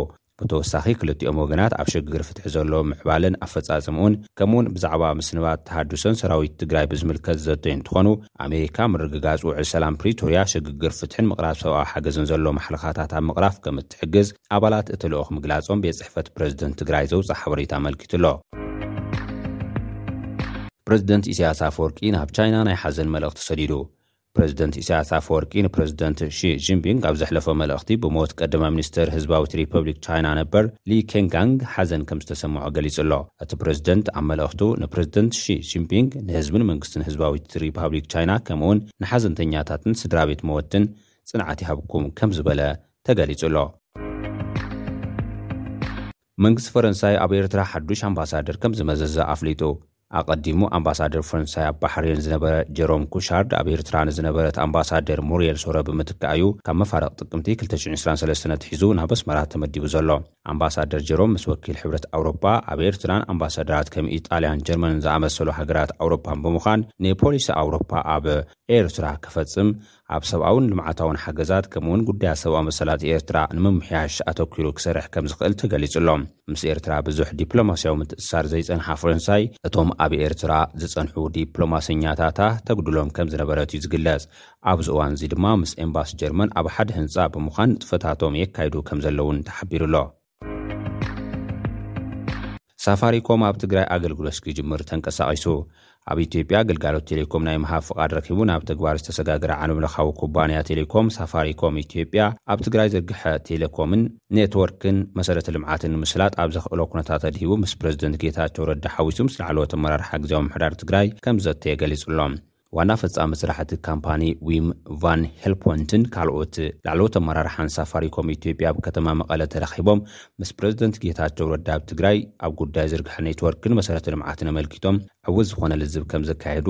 ብተወሳኺ ክልቲኦም ወገናት ኣብ ሽግግር ፍትሒ ዘሎ ምዕባለን ኣፈፃፅምኡን ከምኡ እውን ብዛዕባ ምስንባት ተሃድሶን ሰራዊት ትግራይ ብዝምልከት ዝዘተዩ እንትኾኑ፣ ኣሜሪካ ምርግጋፅ ውዕል ሰላም ፕሪቶርያ፣ ሽግግር ፍትሒን ምቕራብ ሰብኣዊ ሓገዝን ዘሎ ማሕለኻታት ኣብ ምቕራፍ ከምትሕግዝ ኣባላት እቲ ልኡኽ ምግላፆም ቤት ፅሕፈት ፕረዚደንት ትግራይ ዘውፅኣ ሓበሬታ ኣመልኪቱ'ሎ። ፕረዚደንት ኢሳያስ ኣፈወርቂ ናብ ቻይና ናይ ሓዘን መልእኽቲ ሰዲዱ። ፕረዚደንት ኢሳያስ ኣፈወርቂ ንፕረዚደንት ሺ ጂንፒንግ ኣብ ዘሕለፎ መልእኽቲ ብሞት ቀዳማይ ሚኒስትር ህዝባዊት ሪፐብሊክ ቻይና ነበር ሊ ኬንጋንግ ሓዘን ከምዝተሰምዖ ገሊፁ'ሎ። እቲ ፕረዚደንት ኣብ መልእኽቱ፣ ንፕረዚደንት ሺ ጂንፒንግ፣ ንህዝብን መንግስትን ህዝባዊት ሪፓብሊክ ቻይና ከምኡ'ውን ንሓዘንተኛታትን ስድራቤት መወትን ጽንዓት ይሃብኩም ከም ዝበለ ተገሊጹ ኣሎ። መንግስቲ ፈረንሳይ ኣብ ኤርትራ ሓዱሽ ኣምባሳደር ከም ዝመዘዘ ኣፍሊጡ። ኣቐዲሙ ኣምባሳደር ፈረንሳይ ኣብ ባሕሬን ዝነበረ ጀሮም ኩሻርድ ኣብ ኤርትራ ንዝነበረት ኣምባሳደር ሙርየል ሶረ ብምትካእ'ዩ ካብ መፋርቕ ጥቅምቲ ክልተ ሽሕን ዕስራን ሰለስተን ኣትሒዙ ናብ ኣስመራ ተመዲቡ ዘሎ። ኣምባሳደር ጀሮም ምስ ወኪል ሕብረት ኣውሮጳ ኣብ ኤርትራን ኣምባሳደራት ከም ኢጣልያን ጀርመንን ዝኣመሰሉ ሃገራት ኣውሮጳን ብምዃን ንፖሊሲ ኣውሮጳ ኣብ ኤርትራ ክፈጽም ኣብ ሰብኣውን ልምዓታውን ሓገዛት ከምኡ'ውን ጉዳያት ሰብኣዊ መሰላት ኤርትራ ንምምሕያሽ ኣተኲሩ ክሰርሕ ከም ዝኽእል ተገሊጹ'ሎ። ምስ ኤርትራ ብዙሕ ዲፕሎማስያዊ ምትእስሳር ዘይጸንሓ ፈረንሳይ እቶም ኣብ ኤርትራ ዝጸንሑ ዲፕሎማሰኛታታ ተጉድሎም ከም ዝነበረት'ዩ ዝግለጽ። ኣብዚ እዋን'ዚ ድማ ምስ ኤምባሲ ጀርመን ኣብ ሓደ ህንጻ ብምዃን ንጥፈታቶም የካይዱ ከምዘለዉን ተሓቢሩ'ሎ። ሳፋሪኮም ኣብ ትግራይ ኣገልግሎት ክጅምር ተንቀሳቒሱ። ኣብ ኢትዮጵያ ግልጋሎት ቴሌኮም ናይ ምሃብ ፍቓድ ረኺቡ ናብ ተግባር ዝተሰጋገረ ዓለምለኻዊ ኩባንያ ቴሌኮም ሳፋሪኮም ኢትዮጵያ፣ ኣብ ትግራይ ዝርግሐ ቴሌኮምን ኔትወርክን መሰረተ ልምዓትን ንምስላጥ ኣብ ዘኽእሎ ኩነታት ኣድሂቡ ምስ ፕረዚደንት ጌታቸው ረዳ ሓዊሱ ምስ ላዕለዎት ኣመራርሓ ግዝያዊ ምምሕዳር ትግራይ ከምዝዘተየ ገሊጹ'ሎ። ዋና ፈፃሚ ስራሕ እቲ ካምፓኒ ዊም ቫን ሄልፖንትን ካልኦት ላዕለዎት ኣመራርሓን ሳፋሪኮም ኢትዮጵያ ኣብ ከተማ መቐለ ተረኺቦም ምስ ፕረዚደንት ጌታቸው ረዳ ኣብ ትግራይ ኣብ ጉዳይ ዝርግሐ ኔትወርክን መሰረተ ልምዓትን ኣመልኪቶም ዕውት ዝኾነ ልዝብ ከምዘካየዱ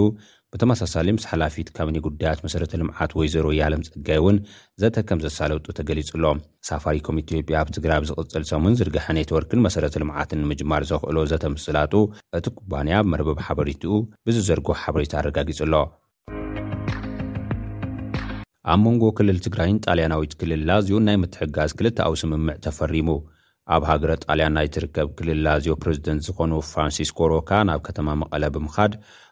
ብተመሳሳሊ ምስ ሓላፊት ካቢኔ ጉዳያት መሰረተ ልምዓት ወይዘሮ የዓለም ፀጋይ እውን ዘተ ከምዘሳለጡ ተገሊፁ ኣሎ። ሳፋሪኮም ኢትዮጵያ ኣብ ትግራይ ኣብ ዝቕፅል ሰሙን ዝርገሐ ኔትወርክን መሰረተ ልምዓትን ንምጅማር ዘኽእሎ ዘተ ምስላጡ እቲ ኩባንያ ኣብ መርበብ ሓበሬትኡ ብዝዘርግሖ ሓበሬታ ኣረጋጊፁ ኣሎ። ኣብ መንጎ ክልል ትግራይን ጣልያናዊት ክልል ላዝዮን ናይ ምትሕግጋዝ ክልተኣዊ ስምምዕ ተፈሪሙ። ኣብ ሃገረ ጣልያን ናይ ትርከብ ክልል ላዝዮ ፕረዚደንት ዝኾኑ ፍራንሲስኮ ሮካ ናብ ከተማ መቐለ ብምኻድ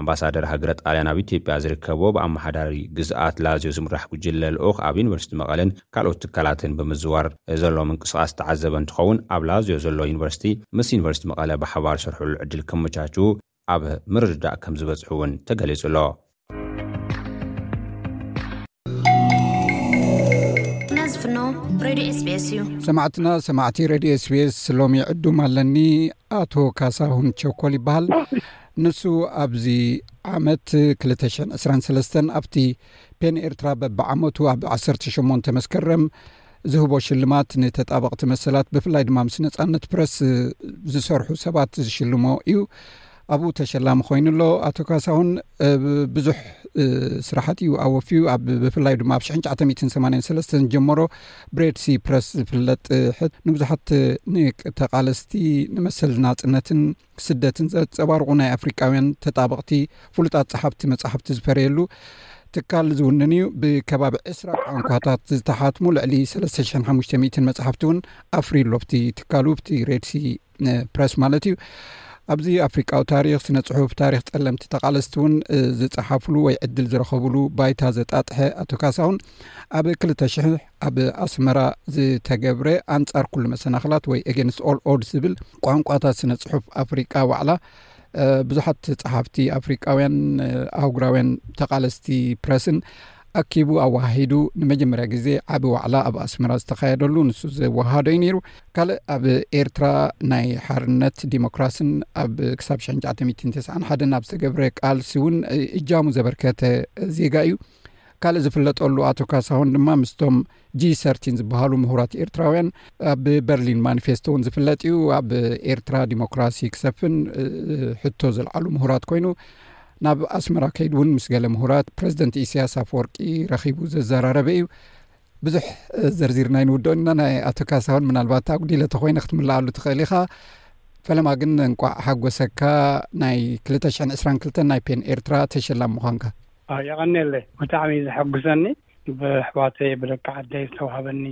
ኣምባሳደር ሃገረ ጣልያን ኣብ ኢትዮጵያ ዝርከቦ ብኣመሓዳሪ ግዝኣት ላዝዮ ዝምራሕ ጉጅለ ልኡኽ ኣብ ዩኒቨርሲቲ መቐለን ካልኦት ትካላትን ብምዝዋር ዘሎ ምንቅስቓስ ዝተዓዘበ እንትኸውን ኣብ ላዝዮ ዘሎ ዩኒቨርሲቲ ምስ ዩኒቨርሲቲ መቐለ ብሓባር ዝሰርሕሉ ዕድል ከመቻችዉ ኣብ ምርድዳእ ከምዝበፅሑ እውን ተገሊፁ ኣሎ። ሰማዕትና ሰማዕቲ ረድዮ ስቤስ ሎሚ ዕዱም ኣለኒ ኣቶ ካሳሁን ቸኮል ይበሃል ንሱ ኣብዚ ዓመት ክልተ ሽሕን ዕስራን ሰለስተን ኣብቲ ፔን ኤርትራ በብዓመቱ ኣብ ዓሰርተ ሸሞንተ መስከረም ዝህቦ ሽልማት ንተጣበቕቲ መሰላት ብፍላይ ድማ ምስ ነጻነት ፕረስ ዝሰርሑ ሰባት ዝሽልሞ እዩ። ኣብኡ ተሸላሚ ኮይኑ ኣሎ ኣቶ ካሳሁን ብዙሕ ስራሓት እዩ ኣወፍዩ ኣብ ብፍላይ ድማ ኣብ 1983 ዝጀመሮ ብሬድሲ ፕረስ ዝፍለጥ ሕት ንብዙሓት ንተቃለስቲ ንመሰል ናፅነትን ስደትን ዘንጸባርቑ ናይ ኣፍሪቃውያን ተጣበቕቲ ፍሉጣት ጸሓፍቲ መጻሕፍቲ ዝፈረየሉ ትካል ዝውንን እዩ። ብከባቢ ዕስራ ቋንኳታት ዝተሓትሙ ልዕሊ ሰለስተ ሽሕን ሓሙሽተ ሚእትን መጻሕፍቲ እውን ኣፍርዩ ኣሎ ብቲ ትካሉ ብቲ ሬድሲ ፕረስ ማለት እዩ። ኣብዚ ኣፍሪቃዊ ታሪኽ ስነ ጽሑፍ ታሪኽ ጸለምቲ ተቓለስቲ እውን ዝጸሓፍሉ ወይ ዕድል ዝረኸብሉ ባይታ ዘጣጥሐ ኣቶ ካሳሁን ኣብ ክልተ ሽሕ ኣብ ኣስመራ ዝተገብረ ኣንጻር ኩሉ መሰናኽላት ወይ ኤገንስት ኦል ኦድ ዝብል ቋንቋታት ስነ ጽሑፍ ኣፍሪቃ ዋዕላ ብዙሓት ጸሓፍቲ ኣፍሪቃውያን ኣህጉራውያን ተቓለስቲ ፕረስን ኣኪቡ ኣወሃሂዱ ንመጀመርያ ግዜ ዓብ ዋዕላ ኣብ ኣስመራ ዝተካየደሉ ንሱ ዘወሃዶ እዩ ነይሩ ካልእ ኣብ ኤርትራ ናይ ሓርነት ዲሞክራሲን ኣብ ክሳብ ሽ9 ሓደ ናብ ዝተገብረ ቃልሲ እውን እጃሙ ዘበርከተ ዜጋ እዩ ካልእ ዝፍለጠሉ ኣቶ ካሳሁን ድማ ምስቶም ጂ ሰርቲን ዝበሃሉ ምሁራት ኤርትራውያን ኣብ በርሊን ማኒፌስቶ እውን ዝፍለጥ እዩ ኣብ ኤርትራ ዲሞክራሲ ክሰፍን ሕቶ ዘልዓሉ ምሁራት ኮይኑ ናብ ኣስመራ ከይድ እውን ምስ ገለ ምሁራት ፕረዚደንት ኢስያስ ኣፍ ወርቂ ረኺቡ ዘዘራረበ እዩ ብዙሕ ዘርዚር ናይ ንውድኦ እና ናይ ኣቶ ካሳሁን ምናልባት ኣጉዲለ ተኮይነ ክትምልኣሉ ትኽእል ኢኻ ፈለማ ግን እንቋዕ ሓጎሰካ ናይ 222 ናይ ፔን ኤርትራ ተሸላም ምዃንካ የቐኔለይ ብጣዕሚ እዩ ዘሐጉሰኒ ብኣሕዋተይ ብደቂ ዓደይ ዝተዋሃበኒ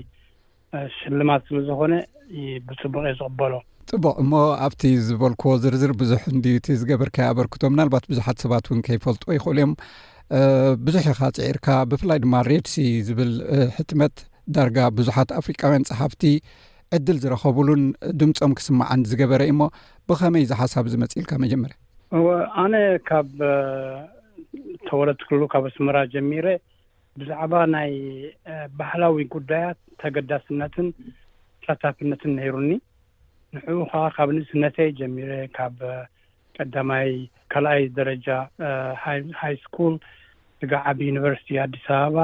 ሽልማት ስለ ዝኾነ ብጽቡቕ እየ ዝቕበሎ። ጽቡቕ እሞ ኣብቲ ዝበልክዎ ዝርዝር ብዙሕ እንድዩ እቲ ዝገበርካዮ ኣበርክቶ ምናልባት ብዙሓት ሰባት እውን ከይፈልጥዎ ይኽእሉ እዮም ብዙሕ ኢኻ ጽዒርካ ብፍላይ ድማ ሬድሲ ዝብል ሕትመት ዳርጋ ብዙሓት ኣፍሪቃውያን ጸሓፍቲ ዕድል ዝረኸብሉን ድምፆም ክስማዓን ዝገበረ እዩሞ ብኸመይ ዝሓሳብ ዝመፅኢልካ መጀመርያ ኣነ ካብ ተወለድኩሉ ካብ ኣስመራ ጀሚረ ብዛዕባ ናይ ባህላዊ ጉዳያት ተገዳስነትን ተሳታፍነትን ነይሩኒ ንዕኡ ከዓ ካብ ንእስነተይ ጀሚረ ካብ ቀዳማይ ካልኣይ ደረጃ ሃይ ስኩል ስጋ ዓብ ዩኒቨርሲቲ ኣዲስ ኣበባ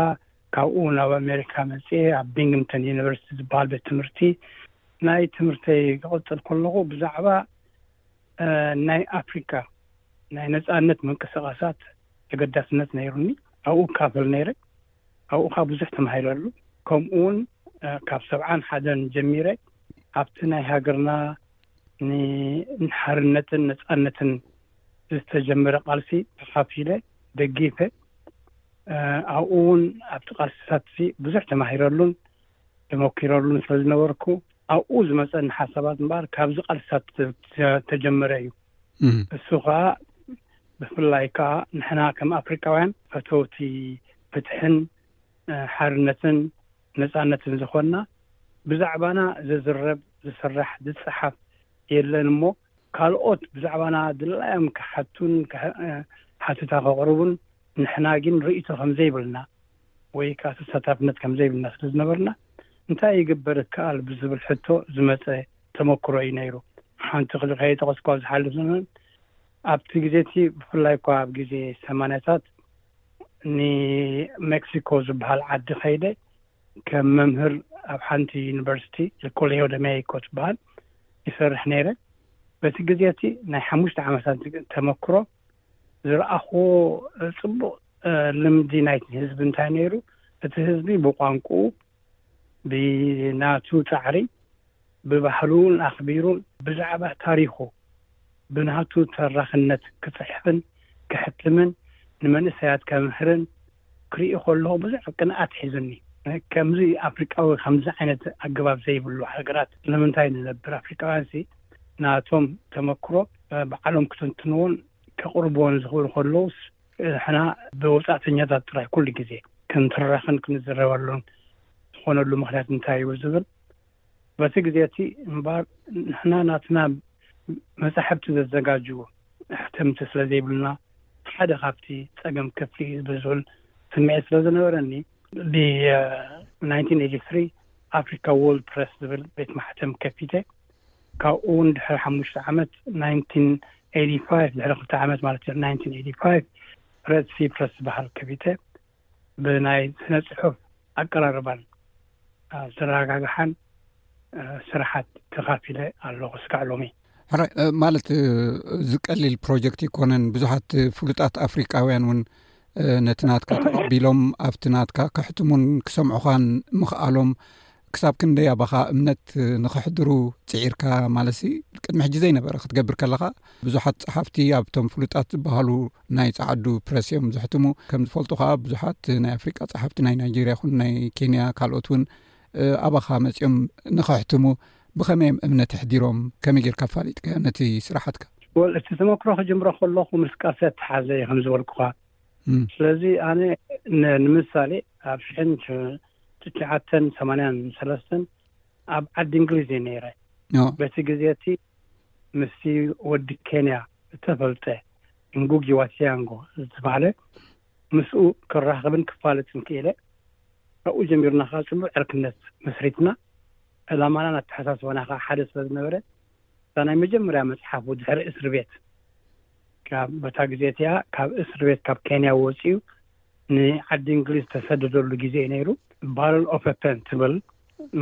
ካብኡ ናብ ኣሜሪካ መፅኤ ኣብ ቢንግንተን ዩኒቨርሲቲ ዝበሃል ቤት ትምህርቲ ናይ ትምህርተይ ክቕፅል ከለኹ ብዛዕባ ናይ ኣፍሪካ ናይ ነፃነት ምንቅስቃሳት ተገዳስነት ነይሩኒ ኣብኡ እካፈል ነይረ ኣብኡ ከዓ ብዙሕ ተማሂረሉ ከምኡ እውን ካብ ሰብዓን ሓደን ጀሚረ ኣብቲ ናይ ሃገርና ንሓርነትን ነፃነትን ዝተጀመረ ቃልሲ ተካፊለ ደጊፈ ኣብኡ እውን ኣብቲ ቃልስታት ብዙሕ ተማሂረሉን ተመኪረሉን ስለ ዝነበርኩ ኣብኡ ዝመፀኒ ሓሳባት እምበኣር ካብዚ ቃልስታት ዝተጀመረ እዩ እሱ ከዓ ብፍላይ ከዓ ንሕና ከም ኣፍሪቃውያን ፈተውቲ ፍትሕን ሓርነትን ነፃነትን ዝኾንና ብዛዕባና ዝዝረብ ዝስራሕ ዝፀሓፍ የለን እሞ ካልኦት ብዛዕባና ድላዮም ክሓቱን ሓተታ ከቕርቡን፣ ንሕና ግን ርእይቶ ከም ዘይብልና ወይ ከኣ ተሳታፍነት ከም ዘይብልና ስለ ዝነበርና፣ እንታይ ይግበር ይከኣል ብዝብል ሕቶ ዝመጸ ተመክሮ እዩ ነይሩ። ሓንቲ ክልተ ከይጠቐስኩ ካብ ዝሓልፍ ዘመን፣ ኣብቲ ግዜ እቲ ብፍላይ እኳ ኣብ ግዜ ሰማንያታት ንሜክሲኮ ዝበሃል ዓዲ ከይደ፣ ከም መምህር ኣብ ሓንቲ ዩኒቨርሲቲ ኮሌሆ ደ ሜይኮ ትበሃል ይሰርሕ ነይረ በቲ ግዜ እቲ ናይ ሓሙሽተ ዓመታት ተመክሮ ዝረኣኽዎ ፅቡቅ ልምዲ ናይቲ ህዝቢ እንታይ ነይሩ እቲ ህዝቢ ብቋንቁኡ ብናቱ ፃዕሪ ብባህሉን ኣኽቢሩን ብዛዕባ ታሪኹ ብናቱ ተራኽነት ክጽሕፍን ከሕትምን ንመንእሰያት ከምህርን ክርኢ ከለኹ ብዙሕ ቅንኣት ሒዙኒ። ከምዚ ኣፍሪቃዊ ከምዚ ዓይነት ኣገባብ ዘይብሉ ሃገራት ንምንታይ ንነብር? ኣፍሪቃውያንሲ ናቶም ተመክሮ ባዕሎም ክትንትንዎን ከቕርብዎን ዝኽእሉ ከለዉስ ንሕና ብወጻእተኛታት ጥራይ ኩሉ ግዜ ክንትረኽን ክንዝረበሉን ዝኾነሉ ምኽንያት እንታይ እዩ ዝብል በቲ ግዜ እቲ እምባር ንሕና ናትና መጻሕፍቲ ዘዘጋጅዉ ኣሕተምቲ ስለ ዘይብልና ሓደ ካብቲ ጸገም ክፍሊ እዩ ዝብል ስምዒት ስለ ዝነበረኒ ብ ናይንቲን ኤይቲ ስሪ ኣፍሪካ ዎርልድ ፕረስ ዝብል ቤት ማሕተም ከፊተ ካብኡ እውን ድሕሪ ሓሙሽተ ዓመት ናይንቲን ኤይቲ ፋይቭ ድሕሪ ክልተ ዓመት ማለት እዩ ናይንቲን ኤይቲ ፋይቭ ረድሲ ፕረስ ዝበሃል ከፊተ ብናይ ስነ ፅሑፍ ኣቀራርባን ኣዘረጋግሓን ስራሓት ተኻፊለ ኣለኹ ስካዕ ሎሚ። ሕራይ ማለት ዝቀሊል ፕሮጀክት ኣይኮነን ብዙሓት ፍሉጣት ኣፍሪቃውያን እውን ነቲ ናትካ ተቐቢሎም ኣብቲ ናትካ ከሕትሙን ክሰምዑኻን ምኽኣሎም ክሳብ ክንደይ ኣባኻ እምነት ንኸሕድሩ ፅዒርካ ማለት ሲ ቅድሚ ሕጂ ዘይነበረ ክትገብር ከለኻ ብዙሓት ፀሓፍቲ ኣብቶም ፍሉጣት ዝበሃሉ ናይ ጸዓዱ ፕረስ እዮም ዘሕትሙ። ከም ዝፈልጡ ከኣ ብዙሓት ናይ ኣፍሪቃ ጸሓፍቲ ናይ ናይጀርያ ይኹን ናይ ኬንያ ካልኦት ውን ኣባኻ መጺኦም ንኸሕትሙ ብኸመይ እዮም እምነት ኣሕዲሮም? ከመይ ጌርካ ኣፋሊጥካዮ ነቲ ስራሓትካ? Well እቲ ተመክሮ ክጅምሮ ከለኹ ምስ ቃልሲ ኣተሓዘ እዩ ከም ዝበልኩኻ። ስለዚ ኣነ ንምሳሌ ኣብ ሽሕን ትሽዓተን ሰማንያን ሰለስተን ኣብ ዓዲ እንግሊዝ እየ ነይረ። በቲ ግዜ እቲ ምስቲ ወዲ ኬንያ ዝተፈልጠ ንጉጊ ዋ ቲያንጎ ዝተባህለ ምስኡ ክራኸብን ክፋለጥን ክኢለ። ካብኡ ጀሚርና ከኣ ጽቡቕ ዕርክነት መስሪትና። ዕላማናን ኣተሓሳስባና ከኣ ሓደ ስለ ዝነበረ፣ እታ ናይ መጀመርያ መጽሓፉ ድሕሪ እስሪ ቤት፣ ካብ በታ ግዜ እቲኣ ካብ እስሪ ቤት ካብ ኬንያ ወጺኡ ንዓዲ እንግሊዝ ዝተሰደደሉ ግዜ እዩ ነይሩ፣ ባረል ኦፈ ፐን ትብል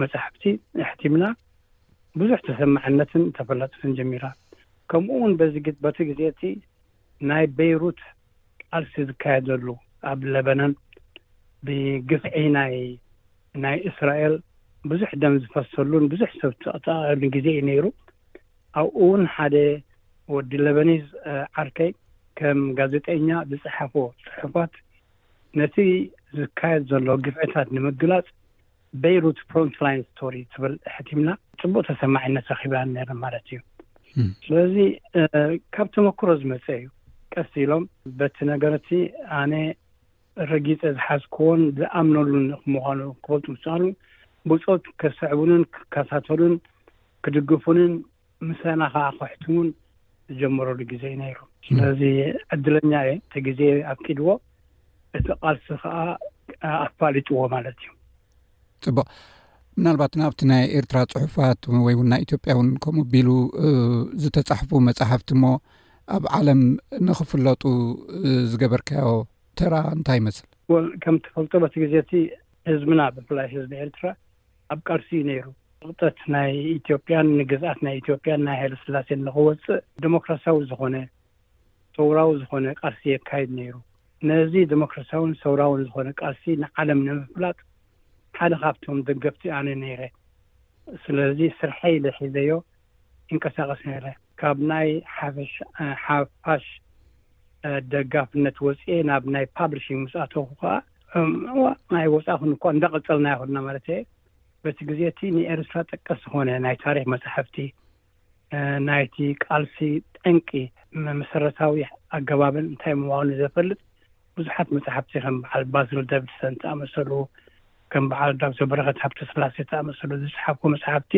መጻሕፍቲ ኣሕቲምና ብዙሕ ተሰማዕነትን ተፈላጥነትን ጀሚራ። ከምኡ'ውን በቲ ግዜ እቲ ናይ በይሩት ቃልሲ ዝካየደሉ፣ ኣብ ለበናን ብግፍዒ ናይ እስራኤል ብዙሕ ደም ዝፈሰሉን ብዙሕ ሰብ ዝተቐተለሉን ግዜ እዩ ነይሩ። ኣብኡ'ውን ሓደ ወዲ ለበኒዝ ዓርከይ ከም ጋዜጠኛ ዝጸሓፎ ጽሑፋት ነቲ ዝካየድ ዘሎ ግፍዕታት ንምግላጽ በይሩት ፍሮንት ላይን ስቶሪ ትብል ሕቲምና ፅቡቅ ተሰማዒነት ረኪብና ነይርና ማለት እዩ። ስለዚ ካብ ተመክሮ ዝመፀ እዩ። ቀስ ኢሎም በቲ ነገርቲ ኣነ ረጊፀ ዝሓዝክዎን ዝኣምነሉን ምኳኑ ክፈልጡ ምስ ጸኣሉ ብፆት ከሰዕቡንን ክከታተሉን ክድግፉንን ምሳና ከኣ ከሕትሙን ዝጀመሩሉ ግዜ'ዩ ነይሩ። ስለዚ ዕድለኛ እየ፣ እቲ ግዜ ኣፍቂድዎ፣ እቲ ቃልሲ ከኣ ኣፋሊጥዎ ማለት'ዩ። ጽቡቕ። ምናልባት ናብቲ ናይ ኤርትራ ጽሑፋት ወይ እውን ናይ ኢትዮጵያ እውን ከምኡ ኣቢሉ ዝተጻሕፉ መጻሕፍቲ እሞ ኣብ ዓለም ንኽፍለጡ ዝገበርካዮ ተራ እንታይ ይመስል? ከምትፈልጦ በቲ ግዜ እቲ ህዝብና ብፍላይ ህዝቢ ኤርትራ ኣብ ቃልሲ እዩ ነይሩ። ስቕጠት ናይ ኢትዮጵያን ንግዝኣት ናይ ኢትዮጵያን ናይ ሃይለስላሴን ንኽወጽእ ደሞክራሲያዊ ዝኾነ ሰውራዊ ዝኾነ ቃልሲ የካይድ ነይሩ። ነዚ ደሞክራሲያውን ሰውራውን ዝኾነ ቃልሲ ንዓለም ንምፍላጥ ሓደ ካብቶም ደገፍቲ ኣነ ነይረ። ስለዚ ስርሐይ ኢለ ሒዘዮ። ይንቀሳቐስ ነይረ። ካብ ናይ ሓፋሽ ደጋፍነት ወጺኤ ናብ ናይ ፓብሊሺንግ ምስ ኣተኹ ከኣ፣ እሞ ኣይወጻኹን እኳ፣ እንዳቐጸልናዮ ከድና ማለተይ'የ፣ በቲ ግዜ እቲ ንኤርትራ ጠቀስ ዝኾነ ናይ ታሪኽ መጻሕፍቲ፣ ናይ'ቲ ቃልሲ ጠንቂ፣ መሰረታዊ ኣገባብን እንታይ ምዃኑ ዘፈልጥ፣ ብዙሓት መጻሕፍቲ ከም በዓል ባዝል ደቪድሰን ዝኣመሰሉ ከም በዓል ዳክተር በረኸት ሃብተስላሴ ዝኣመሰሉ ዝጸሓፍዎ መጻሕፍቲ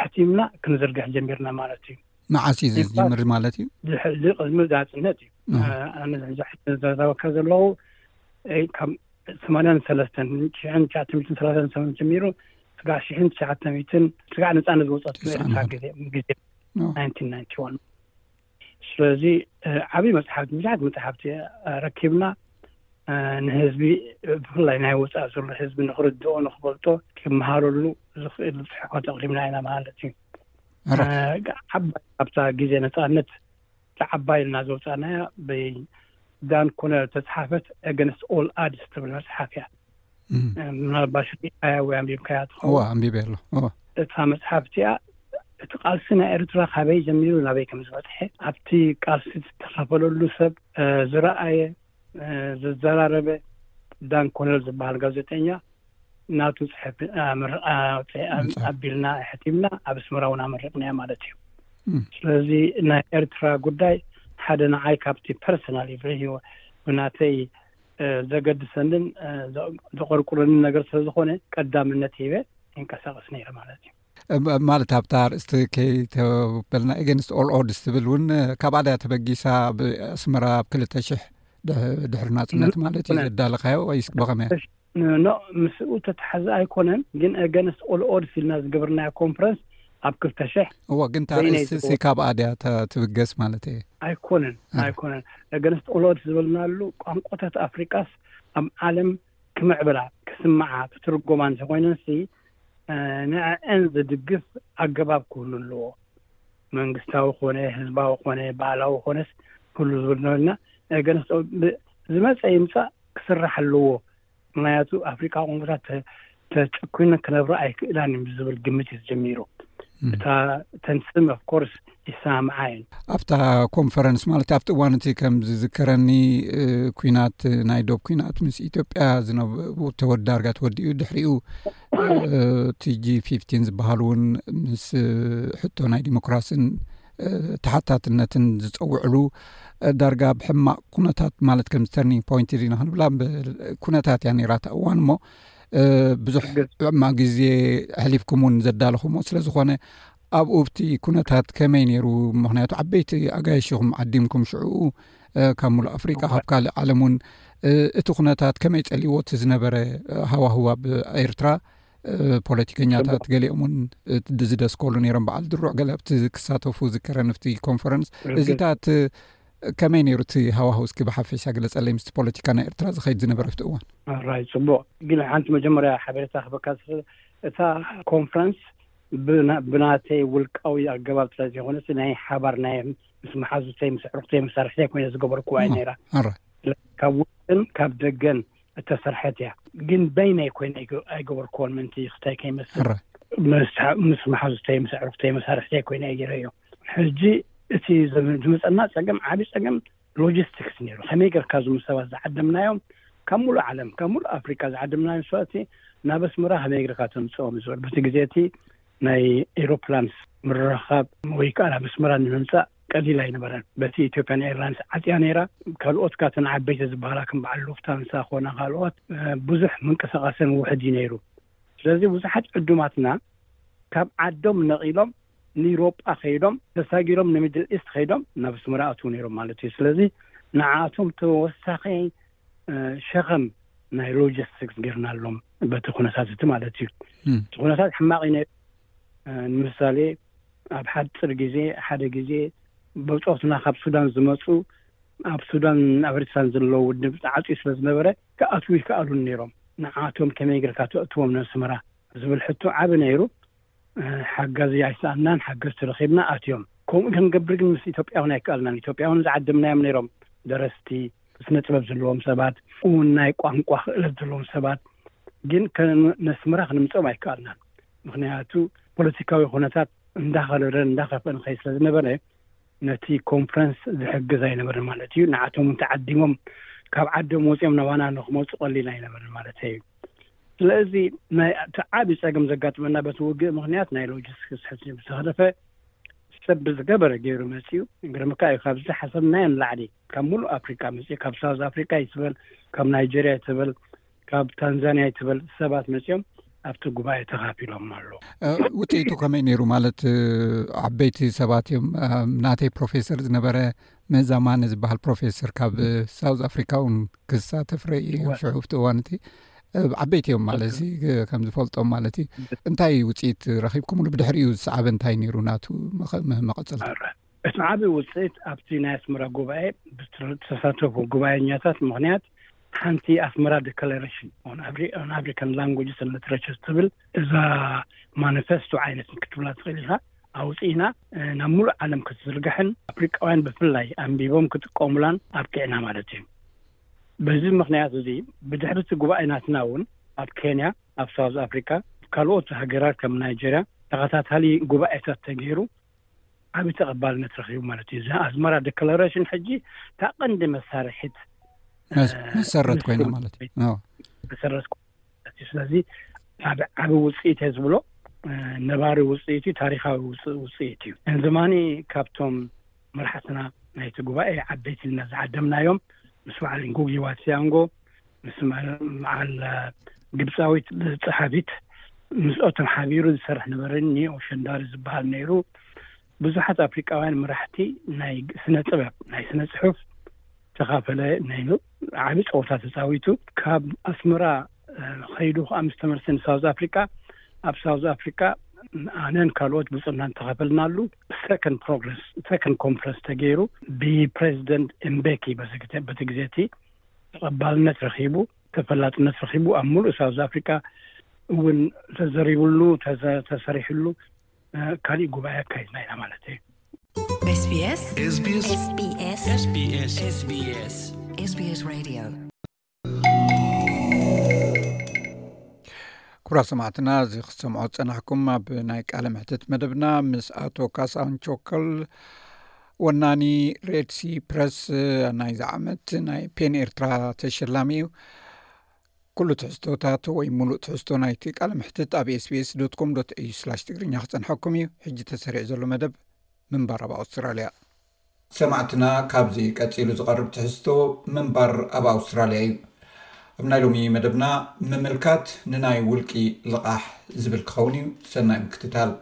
ኣሕቲምና ክንዝርግሕ ጀሚርና ማለት እዩ። መዓስ እዩ ዝጅምር ማለት እዩ ዝሕዚ ቅድሚ ዛፅነት እዩ ኣነ ዝሕዛሕት ዘረበካ ዘለዉ ካብ ሰማንያን ሰለስተን ሽሕን ትሽዓተ ሚትን ሰላሳን ሰመን ጀሚሩ ስጋዕ ሽሕን ትሽዓተ ሚትን ስጋዕ ነፃነት ዝወፀት ኤርትራ ግዜ ግዜ ናይንቲን ናይንቲ ዋን ስለዚ ዓብይ መፅሓፍቲ ብዙሓት መፅሓፍቲ ኣረኪብና ንህዝቢ ብፍላይ ናይ ወፃኢ ዘሎ ህዝቢ ንክርድኦ ንክፈልጦ ክመሃረሉ ዝኽእል ፅሑፋት ኣቕሪብና ኢና ማለት እዩ ዓባይ ኣብታ ግዜ ነፃነት ዓባይ ኢልና ዘውፃእናያ ብዳን ኮነር ተፅሓፈት ኣገንስት ኦል ኣድስ ትብል መፅሓፍ እያ ምናልባሽ ሪኢካያ ወይ ኣንቢብካያ ትኸውን እዋ ኣንቢበ ኣሎ እዋ እታ መፅሓፍ እቲኣ እቲ ቃልሲ ናይ ኤርትራ ካበይ ጀሚሩ ናበይ ከም ዝበፅሐ ኣብቲ ቃልሲ ዝተኻፈለሉ ሰብ እ፣ ዝረኣየ እ፣ ዘዘራረበ ዳን ኮነል ዝበሃል ጋዜጠኛ ናቱ ፅሕፍ እ፣ ምር- እ፣ ፅሒ- እ፣ መፅሓፍ። ኣቢልና ሕቲምና ኣብ ኣስመራ እውን ኣመረቕናያ ማለት እዩ እም። ስለዚ ናይ ኤርትራ ጉዳይ ሓደ ንዓይ ካብቲ ፐርሰናል ይፍለ ብናተይ ዘገድሰንን ዘቖርቁረንን ነገር ስለ ዝኾነ ቀዳምነት ሂበ ይንቀሳቐስ ነይረ ማለት እዩ። ማለት ኣብታ ርእስቲ ከይተበልና ኤገንስት ኦል ኦድስ ትብል እውን ካብ ኣድያ ተበጊሳ ብኣስመራ ኣብ ክልተ ሽሕ ድሕሪ ናፅነት ማለት እዩ ዘዳለካዮ ወይስ ብኸመያ ኖ ምስኡ ተተሓዘ ኣይኮነን ግን ኤገንስት ኦል ኦድስ ኢልና ዝገበርናዮ ኮንፈረንስ ኣብ ክልተ ሽሕ እዎ ግን ታርእስቲሲ ካብኣ ድያ ትብገስ ማለት እየ ኣይኮነን ኣይኮነን ነገንስት ቁሎት ዝብልናሉ ቋንቋታት ኣፍሪቃስ ኣብ ዓለም ክምዕብላ ክስምዓ ክትርጎማ እንተኮይነንሲ ንዐዐን ዝድግፍ ኣገባብ ክህሉ ኣለዎ መንግስታዊ ኮነ ህዝባዊ ኮነ ባህላዊ ኮነስ ክህሉ ዝብልናልና ነገንስት ዝመፀ ይምፃእ ክስራሕ ኣለዎ ምክንያቱ ኣፍሪቃ ቋንቋታት ተጨኲነ ክነብራ ኣይክእላን እዮም ዝብል ግምት እዩ ዝጀሚሩ እታ ተንስም ኣፍኮርስ ይሰማምዓ እየን ኣብታ ኮንፈረንስ ማለት ኣብቲ እዋን እቲ ከም ዝዝከረኒ ኩናት ናይ ዶብ ኩናት ምስ ኢትዮጵያ ዝነብቡ ተወዲ ዳርጋ ተወዲኡ ድሕሪኡ ቲጂ ፊፍቲን ዝበሃል እውን ምስ ሕቶ ናይ ዲሞክራሲን ተሓታትነትን ዝፀውዕሉ ዳርጋ ብ ሕማቅ ኩነታት ማለት ከም ተርኒንግ ፖይንት ዲና ክንብላ ኩነታት እያ ነራ ታ እዋን እሞ ብዙሕ ዕማ ግዜ ሕሊፍኩም እውን ዘዳለኹሞ ስለዝኾነ ኣብኡ ብቲ ኩነታት ከመይ ነይሩ ምክንያቱ ዓበይቲ ኣጋይሽኹም ዓዲምኩም ሽዕኡ ካብ ሙሉእ ኣፍሪቃ ካብ ካልእ ዓለም እውን እቲ ኩነታት ከመይ ፀሊዎቲ ዝነበረ ሃዋህዋብ ኤርትራ ፖለቲከኛታት ገሊኦም ውን ዝደስከሉ ነይሮም በዓል ድሩዕ ገለ ኣብቲ ክሳተፉ ዝከረ ንፍቲ ኮንፈረንስ እዚታት ከመይ ነይሩ እቲ ሃዋህው እስኪ ብሓፈሻ ግለፀለይ ምስቲ ፖለቲካ ናይ ኤርትራ ዝኸይድ ዝነበረ ፍቲ እዋን ራይ ፅቡቅ ግን ሓንቲ መጀመርያ ሓበሬታ ክበካ ዝኽእል እታ ኮንፈረንስ ብናተይ ውልቃዊ ኣገባብ ጥራይ ዘይኮነ ናይ ሓባር ናይ ምስ መሓዙተይ ምስ ዕርክተይ መሳርሕተይ ኮይነ ዝገበርኩዋ ዩ ነይራ ካብ ውጥን ካብ ደገን እተሰርሐት እያ ግን በይነይ ኮይነ ኣይገበርክዎን ምንቲ ክታይ ከይመስል ምስ መሓዙተይ ምስ ዕርክተይ መሳርሕተይ ኮይነ እየ ገይረ እዮ ሕጂ እቲ ዝመፀና ፀገም ዓብዪ ፀገም ሎጂስቲክስ ነይሩ ከመይ ገርካ ዞም ሰባት ዝዓደምናዮም ካብ ሙሉእ ዓለም ካብ ሙሉእ ኣፍሪካ ዝዓደምናዮም ሰባትቲ ናብ ኣስመራ ከመይ ገርካ ተምፅኦም ዝብል በቲ ግዜ እቲ ናይ ኤሮፕላንስ ምርኻብ ወይ ከዓ ናብ ኣስመራ ንምምፃእ ቀሊል ኣይነበረን። በቲ ኢትዮጵያን ኤርላይንስ ዓጽያ ነይራ፣ ካልኦት ካብተን ዓበይቲ ዝበሃላ ከም በዓል ሉፍታንሳ ኮነ ካልኦት ብዙሕ ምንቅስቓሰን ውሑድ እዩ ነይሩ። ስለዚ ብዙሓት ዕዱማትና ካብ ዓዶም ነቒሎም ንዩሮጳ ከይዶም ተሳጊሮም ንሚድል ኢስት ከይዶም ናብ ኣስመራ ኣትዉ ነይሮም ማለት እዩ። ስለዚ ንዓኣቶም ተወሳኺ ሸኸም ናይ ሎጂስቲክስ ጌርናሎም በቲ ኩነታት እቲ ማለት እዩ። እቲ ኩነታት ሕማቕ እዩ ነይሩ ንምሳሌ ኣብ ሓጽር ግዜ ሓደ ግዜ በጾትና ካብ ሱዳን ዝመጹ ኣብ ሱዳን ኣብ ርትሳን ዝለዉ ውድብ ተዓጽዩ ስለ ዝነበረ ክኣትዉ ኣይከኣሉን ነይሮም ንዓኣቶም ከመይ ገርካ ተእትዎም ነስመራ ዝብል ሕቶ ዓቢ ነይሩ ሓጋዚ ኣይሰኣናን ሓገዝቲ ረኺብና ኣትዮም ከምኡ ክንገብር ግን ምስ ኢትዮጵያውን ኣይከኣልናን ኢትዮጵያውን ዝዓደምናዮም ነይሮም ደረስቲ ስነ ጥበብ ዘለዎም ሰባት እውን ናይ ቋንቋ ክእለት ዘለዎም ሰባት ግን ከነስምራ ክንምፅኦም ኣይከኣልናን ምክንያቱ ፖለቲካዊ ኩነታት እንዳኸረረን እንዳኸፍአን ኸይ ስለ ዝነበረ ነቲ ኮንፈረንስ ዝሕግዝ ኣይነበርን ማለት እዩ ንዓቶም እውን ተዓዲሞም ካብ ዓዶም ወፂኦም ናባና ንክመፁ ቀሊል ኣይነበርን ማለት እዩ ስለዚ ናይ እቲ ዓብዪ ፀገም ዘጋጥመና በቲ ውግእ ምክንያት ናይ ሎጂስቲክስ ሕዚ ዝተኸለፈ ሰብ ብዝገበረ ገይሩ መፅኡ ግርምካ እዩ ካብዚ ሓሰብናዮ ንላዕሊ ካብ ሙሉእ ኣፍሪካ መፂኦም ካብ ሳውዝ ኣፍሪካ ይትበል ካብ ናይጀርያ ይትበል ካብ ታንዛንያ ይትበል ሰባት መፂኦም ኣብቲ ጉባኤ ተካፊሎም ኣሎ ውፅኢቱ ከመይ ነይሩ ማለት ዓበይቲ ሰባት እዮም ናተይ ፕሮፌሰር ዝነበረ መዛማነ ዝበሃል ፕሮፌሰር ካብ ሳውዝ ኣፍሪካ እውን ክሳተፍ ረኢ እዮም ሽሑፍቲ እዋን እቲ ዓበይቲ እዮም ማለት እ ከምዝፈልጦም ማለት እዩ እንታይ ውፅኢት ረኪብኩምሉ ብድሕሪኡ ዝሰዓበ እንታይ ነይሩ ናቱ መቐፀልቲ እቲ ዓቢ ውጽኢት ኣብቲ ናይ ኣስመራ ጉባኤ ብዝተሳተፉ ጉባኤኛታት ምኽንያት ሓንቲ ኣስመራ ዲክለረሽን ኦን ኣፍሪካን ላንጉጅስ ኣንድ ሊትረቸርስ ትብል እዛ ማኒፌስቶ ዓይነት ክትብላ ትኽእል ኢኻ ኣውፂእና ናብ ሙሉእ ዓለም ክትዝርግሕን ኣፍሪቃውያን ብፍላይ ኣንቢቦም ክጥቀሙላን ኣብቂዕና ማለት እዩ በዚ ምክንያት እዚ ብድሕሪ እቲ ጉባኤ ናትና እውን ኣብ ኬንያ ኣብ ሳውዝ ኣፍሪካ ካልኦት ሃገራት ከም ናይጀርያ ተኸታታሊ ጉባኤታት ተገይሩ ዓቢ ተቐባልነት ረኺቡ ማለት እዩ። እዛ ኣዝመራ ዲክለረሽን ሕጂ እታ ቀንዲ መሳርሒት መሰረት ኮይና ማለት እዩ መሰረት ዩ ስለዚ ኣብ ዓብ ውፅኢት እየ ዝብሎ ነባሪ ውፅኢት እዩ ታሪካዊ ውፅኢት እዩ እንዝማኒ ካብቶም መራሕትና ናይቲ ጉባኤ ዓበይቲ ልና ዝዓደምናዮም ምስ በዓል ንጉጊዋትሲያንጎ ንስማ መዓል ግብፃዊት ፀሓፊት ምስኦቶም ሓቢሩ ዝሰርሕ ነበረ ኒኦ ሸንዳሪ ዝበሃል ነይሩ ብዙሓት ኣፍሪቃውያን መራሕቲ ናይ ስነ ጥበብ ናይ ስነ ፅሑፍ ተኻፈለ ነይኑ ዓብዪ ፀወታ ተፃዊቱ ካብ ኣስመራ ከይዱ ከዓ ምስ ተመልሰ ንሳውዝ ኣፍሪቃ ኣብ ሳውዝ ኣፍሪቃ ኣነን ካልኦት ብፁዕና ተኸፈልናሉ ሰኮንድ ፕሮግረስ ሰኮንድ ኮንፈረንስ ተገይሩ ብፕሬዚደንት ኤምቤኪ በቲ ግዜ እቲ ተቐባልነት ረኺቡ ተፈላጥነት ረኺቡ ኣብ ሙሉእ ሳውዝ ኣፍሪካ እውን ተዘሪብሉ ተሰሪሕሉ ካሊእ ጉባኤ ኣካይድና ኢና ማለት እዩ ኩብራ ሰማዕትና እዚ ክሰምዖ ዝፀናሕኩም ኣብ ናይ ቃለ ምሕትት መደብና ምስ ኣቶ ካሳንቾከል ወናኒ ሬድሲ ፕረስ ናይዚ ዓመት ናይ ፔን ኤርትራ ተሸላሚ እዩ ኩሉ ትሕዝቶታት ወይ ሙሉእ ትሕዝቶ ናይቲ ቃል ምሕትት ኣብ ኤስቢስ ዶ ኮም ዶ ዩ ስላሽ ትግርኛ ክፀንሐኩም እዩ ሕጂ ተሰሪዕ ዘሎ መደብ ምንባር ኣብ ኣውስትራልያ ሰማዕትና ካብዚ ቀፂሉ ዝቐርብ ትሕዝቶ ምንባር ኣብ ኣውስትራልያ እዩ ኣብ ናይ ሎሚ መደብና ምምልካት ንናይ ውልቂ ልቓሕ ዝብል ክኸውን እዩ ሰናይ ምክትታል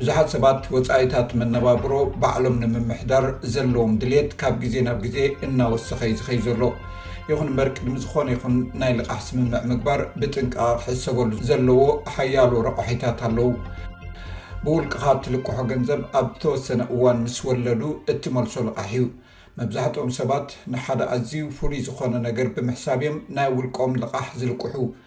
ብዙሓት ሰባት ወፃኢታት መነባብሮ ባዕሎም ንምምሕዳር ዘለዎም ድልት ካብ ግዜ ናብ ግዜ እናወሰኸ ዩ ዝኸይ ዘሎ ይኹን እምበር ቅድሚ ዝኾነ ይኹን ናይ ልቓሕ ስምምዕ ምግባር ብጥንቃቐ ክሕሰበሉ ዘለዎ ሓያሉ ረቋሒታት ኣለው ብውልቅኻ እትልቅሖ ገንዘብ ኣብ ዝተወሰነ እዋን ምስ ወለዱ እትመልሶ ልቓሕ እዩ መብዛሕትኦም ሰባት ንሓደ ኣዝዩ ፍሉይ ዝኾነ ነገር ብምሕሳብ እዮም ናይ ውልቆም ልቓሕ ዝልቅሑ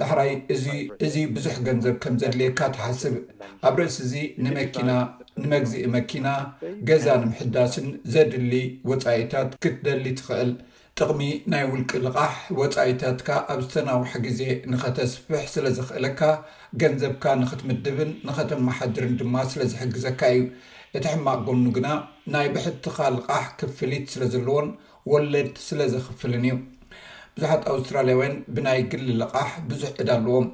ዳሕራይ እዚ እዚ ብዙሕ ገንዘብ ከም ዘድልየካ ትሓስብ። ኣብ ርእሲ እዚ ንመኪና፣ ንመግዝኢ መኪና፣ ገዛ ንምሕዳስን ዘድሊ ወጻኢታት ክትደሊ ትኽእል። ጥቕሚ ናይ ውልቂ ልቓሕ ወጻኢታትካ ኣብ ዝተናውሐ ግዜ ንኸተስፍሕ ስለ ዘኽእለካ፣ ገንዘብካ ንኽትምድብን ንኸተመሓድርን ድማ ስለ ዝሕግዘካ እዩ። እቲ ሕማቕ ጎኑ ግና ናይ ብሕትኻ ልቓሕ ክፍሊት ስለ ዘለዎን ወለድ ስለ ዘኽፍልን እዩ። ብዙሓት ኣውስትራልያውያን ብናይ ግሊ ልቓሕ ብዙሕ ዕዳ ኣለዎም።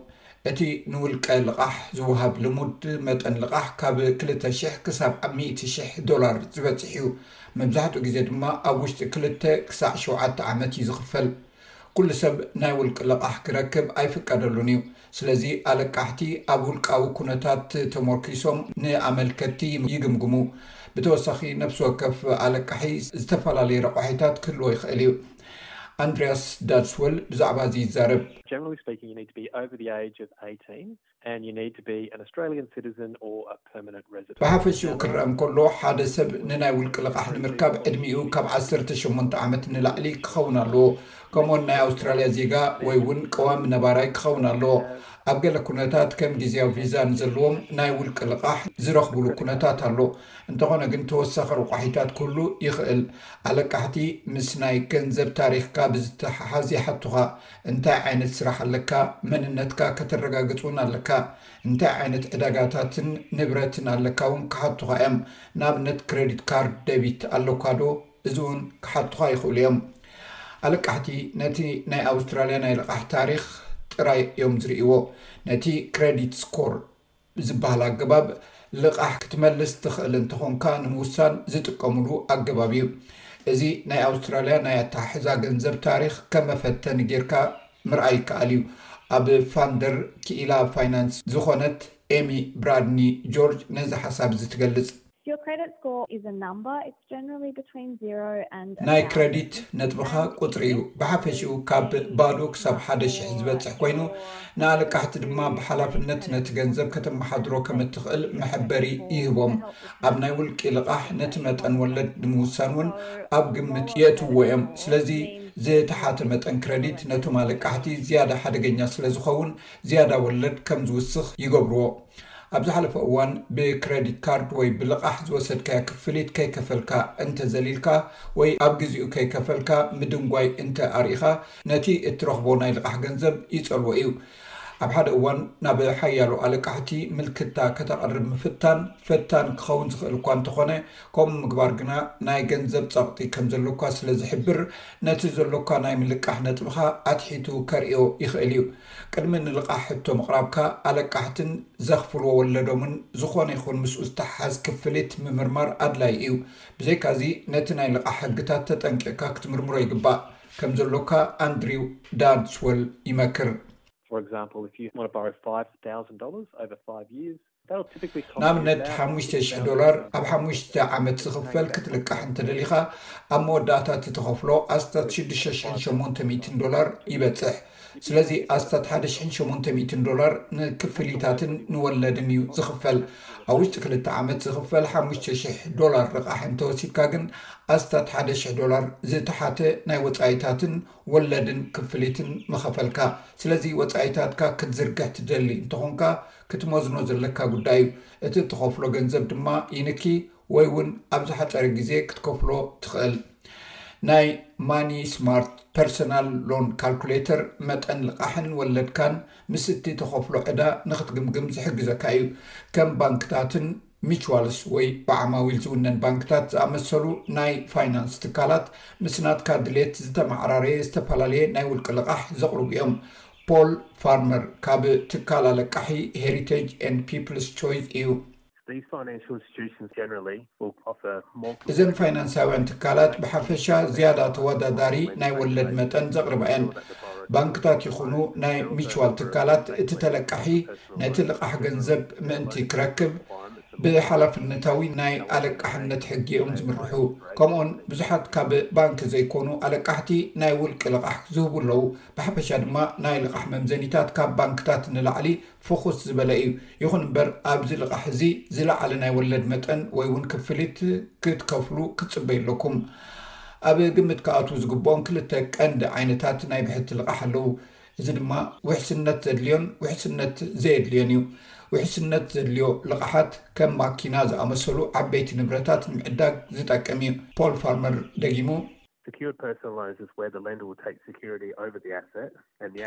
እቲ ንውልቀ ልቓሕ ዝወሃብ ልሙድ መጠን ልቓሕ ካብ ክልተ ሽሕ ክሳብ ኣብ ሚእቲ ሽሕ ዶላር ዝበጽሕ እዩ፣ መብዛሕትኡ ግዜ ድማ ኣብ ውሽጢ ክልተ ክሳዕ ሸውዓተ ዓመት እዩ ዝኽፈል። ኵሉ ሰብ ናይ ውልቂ ልቓሕ ክረክብ ኣይፍቀደሉን እዩ፣ ስለዚ ኣለቃሕቲ ኣብ ውልቃዊ ኩነታት ተሞርኪሶም ንኣመልከትቲ ይግምግሙ። ብተወሳኺ ነፍሲ ወከፍ ኣለቃሒ ዝተፈላለየ ረቋሒታት ክህልዎ ይኽእል እዩ። ኣንድርያስ ዳድስወል ብዛዕባ እዚ ይዛረብ። ብሓፈሽኡ ክረኣ እንከሎ፣ ሓደ ሰብ ንናይ ውልቂ ልቓሕ ንምርካብ ዕድሚኡ ካብ ዓሰርተ ሸሞንተ ዓመት ንላዕሊ ክኸውን ኣለዎ፣ ከምኡውን ናይ ኣውስትራልያ ዜጋ ወይ እውን ቀዋሚ ነባራይ ክኸውን ኣለዎ። ኣብ ገለ ኩነታት ከም ግዝያዊ ቪዛ ንዘለዎም ናይ ውልቂ ልቓሕ ዝረኽቡሉ ኩነታት ኣሎ፣ እንተኾነ ግን ተወሳኺ ረቋሒታት ክህሉ ይኽእል። ኣለቃሕቲ ምስ ናይ ገንዘብ ታሪኽካ ብዝተሓሓዝ ይሓቱኻ፣ እንታይ ዓይነት ስራሕ ኣለካ፣ መንነትካ ከተረጋግጽ እውን ኣለካ። እንታይ ዓይነት ዕዳጋታትን ንብረትን ኣለካ እውን ክሓቱኻ እዮም። ንኣብነት ክረዲት ካርድ ደቢት ኣሎካ ዶ? እዚ እውን ክሓቱኻ ይኽእሉ እዮም። ኣለቃሕቲ ነቲ ናይ ኣውስትራልያ ናይ ልቓሕ ታሪኽ ጥራይ እዮም ዝርእይዎ። ነቲ ክረዲት ስኮር ብዝበሃል ኣገባብ ልቓሕ ክትመልስ ትኽእል እንተ ኾንካ ንምውሳን ዝጥቀሙሉ ኣገባብ እዩ። እዚ ናይ ኣውስትራልያ ናይ ኣተሓሕዛ ገንዘብ ታሪኽ ከም መፈተኒ ጌርካ ምርኣይ ይከኣል እዩ። ኣብ ፋንደር ክኢላ ፋይናንስ ዝዀነት ኤሚ ብራድኒ ጆርጅ ነዚ ሓሳብ እዚ ትገልጽ። ናይ ክረዲት ነጥብኻ ቍጽሪ እዩ። ብሓፈሽኡ ካብ ባዶ ክሳብ ሓደ ሽሕ ዝበጽሕ ኰይኑ፣ ንኣለቃሕቲ ድማ ብሓላፍነት ነቲ ገንዘብ ከተመሓድሮ ከም እትኽእል መሐበሪ ይህቦም። ኣብ ናይ ውልቂ ልቓሕ ነቲ መጠን ወለድ ንምውሳን እውን ኣብ ግምት የእትውዎ እዮም። ስለዚ፣ ዝተሓተ መጠን ክረዲት ነቶም ኣለቃሕቲ ዝያዳ ሓደገኛ ስለ ዝኸውን ዝያዳ ወለድ ከም ዝውስኽ ይገብርዎ። ኣብ ዝሓለፈ እዋን ብክረዲት ካርድ ወይ ብልቓሕ ዝወሰድካዮ ክፍሊት ከይከፈልካ እንተ ዘሊልካ ወይ ኣብ ግዜኡ ከይከፈልካ ምድንጓይ እንተ ኣርኢኻ ነቲ እትረኽቦ ናይ ልቓሕ ገንዘብ ይጸልዎ እዩ። ኣብ ሓደ እዋን ናብ ሓያሎ ኣለቃሕቲ ምልክታ ከተቕርብ ምፍታን ፈታኒ ክኸውን ዝኽእል እኳ እንተኾነ ከምኡ ምግባር ግና ናይ ገንዘብ ጸቕጢ ከም ዘሎካ ስለ ዝሕብር፣ ነቲ ዘሎካ ናይ ምልቃሕ ነጥብኻ ኣትሒቱ ከርእዮ ይኽእል እዩ። ቅድሚ ንልቓሕ ሕቶ ምቕራብካ፣ ኣለቃሕትን ዘኽፍልዎ ወለዶምን ዝዀነ ይኹን ምስኡ ዝተሓሓዝ ክፍሊት ምምርማር ኣድላዪ እዩ። ብዘይካዚ፣ ነቲ ናይ ልቓሕ ሕግታት ተጠንቂቕካ ክትምርምሮ ይግባእ ከም ዘሎካ ኣንድሪው ዳድስወል ይመክር። ንኣብነት ሓሙሽተ ሽሕ ዶላር ኣብ ሓሙሽተ ዓመት ዝኽፈል ክትልቃሕ እንተደሊኻ ኣብ መወዳእታ እቲ ትኸፍሎ ኣስታት ሽዱሽተ ሽሕን ሸሞንተ ሚእትን ዶላር ይበጽሕ። ስለዚ ኣስታት ሓደ ሽሕን ሸሞንተ ሚእትን ዶላር ንክፍሊታትን ንወለድን እዩ ዝኽፈል። ኣብ ውሽጢ ክልተ ዓመት ዝኽፈል ሓሙሽተ ሽሕ ዶላር ልቓሕ እንተወሲድካ ግን ኣስታት ሓደ ሽሕ ዶላር ዝተሓተ ናይ ወጻኢታትን ወለድን ክፍሊትን ምኸፈልካ። ስለዚ ወጻኢታትካ ክትዝርግሕ ትደሊ እንተኾንካ ክትመዝኖ ዘለካ ጉዳይ እዩ። እቲ እትኸፍሎ ገንዘብ ድማ ይንኪ ወይ እውን ኣብ ዝሓፀረ ግዜ ክትከፍሎ ትኽእል። ናይ MoneySmart ፐርሰናል ሎን ካልኩሌተር መጠን ልቓሕን ወለድካን ምስ እቲ ተኸፍሎ ዕዳ ንክትግምግም ዝሕግዘካ እዩ። ከም ባንክታትን ሚችዋልስ ወይ ብዓማዊል ዝውነን ባንክታት ዝኣመሰሉ ናይ ፋይናንስ ትካላት ምስ ናትካ ድሌት ዝተመዓራረየ ዝተፈላለየ ናይ ውልቂ ልቓሕ ዘቕርቡ እዮም። ፖል ፋርመር ካብ ትካል ኣለቃሒ ሄሪተጅ ኤንድ ፒፕልስ ቾይዝ እዩ። እዘን ፋይናንሳውያን ትካላት ብሓፈሻ ዝያዳ ተወዳዳሪ ናይ ወለድ መጠን ዘቕርባ እየን። ባንክታት ይኹኑ ናይ ሚችዋል ትካላት፣ እቲ ተለቃሒ ነቲ ልቓሕ ገንዘብ ምእንቲ ክረክብ ብሓላፍነታዊ ናይ ኣለቃሕነት ሕጊ እዮም ዝምርሑ። ከምኡውን ብዙሓት ካብ ባንክ ዘይኮኑ ኣለቃሕቲ ናይ ውልቂ ልቓሕ ዝህቡ ኣለዉ። ብሓፈሻ ድማ ናይ ልቓሕ መምዘኒታት ካብ ባንክታት ንላዕሊ ፍኹስ ዝበለ እዩ። ይኹን እምበር ኣብዚ ልቓሕ እዚ ዝለዓለ ናይ ወለድ መጠን ወይ እውን ክፍሊት ክትከፍሉ ክትጽበዩ ኣለኩም። ኣብ ግምት ክኣትዉ ዝግብኦም ክልተ ቀንዲ ዓይነታት ናይ ብሕቲ ልቓሕ ኣለዉ። እዚ ድማ ውሕስነት ዘድልዮን ውሕስነት ዘየድልዮን እዩ። ውሕስነት ዘድልዮ ልቓሓት ከም ማኪና ዝኣመሰሉ ዓበይቲ ንብረታት ንምዕዳግ ዝጠቅም እዩ። ፖል ፋርመር ደጊሙ።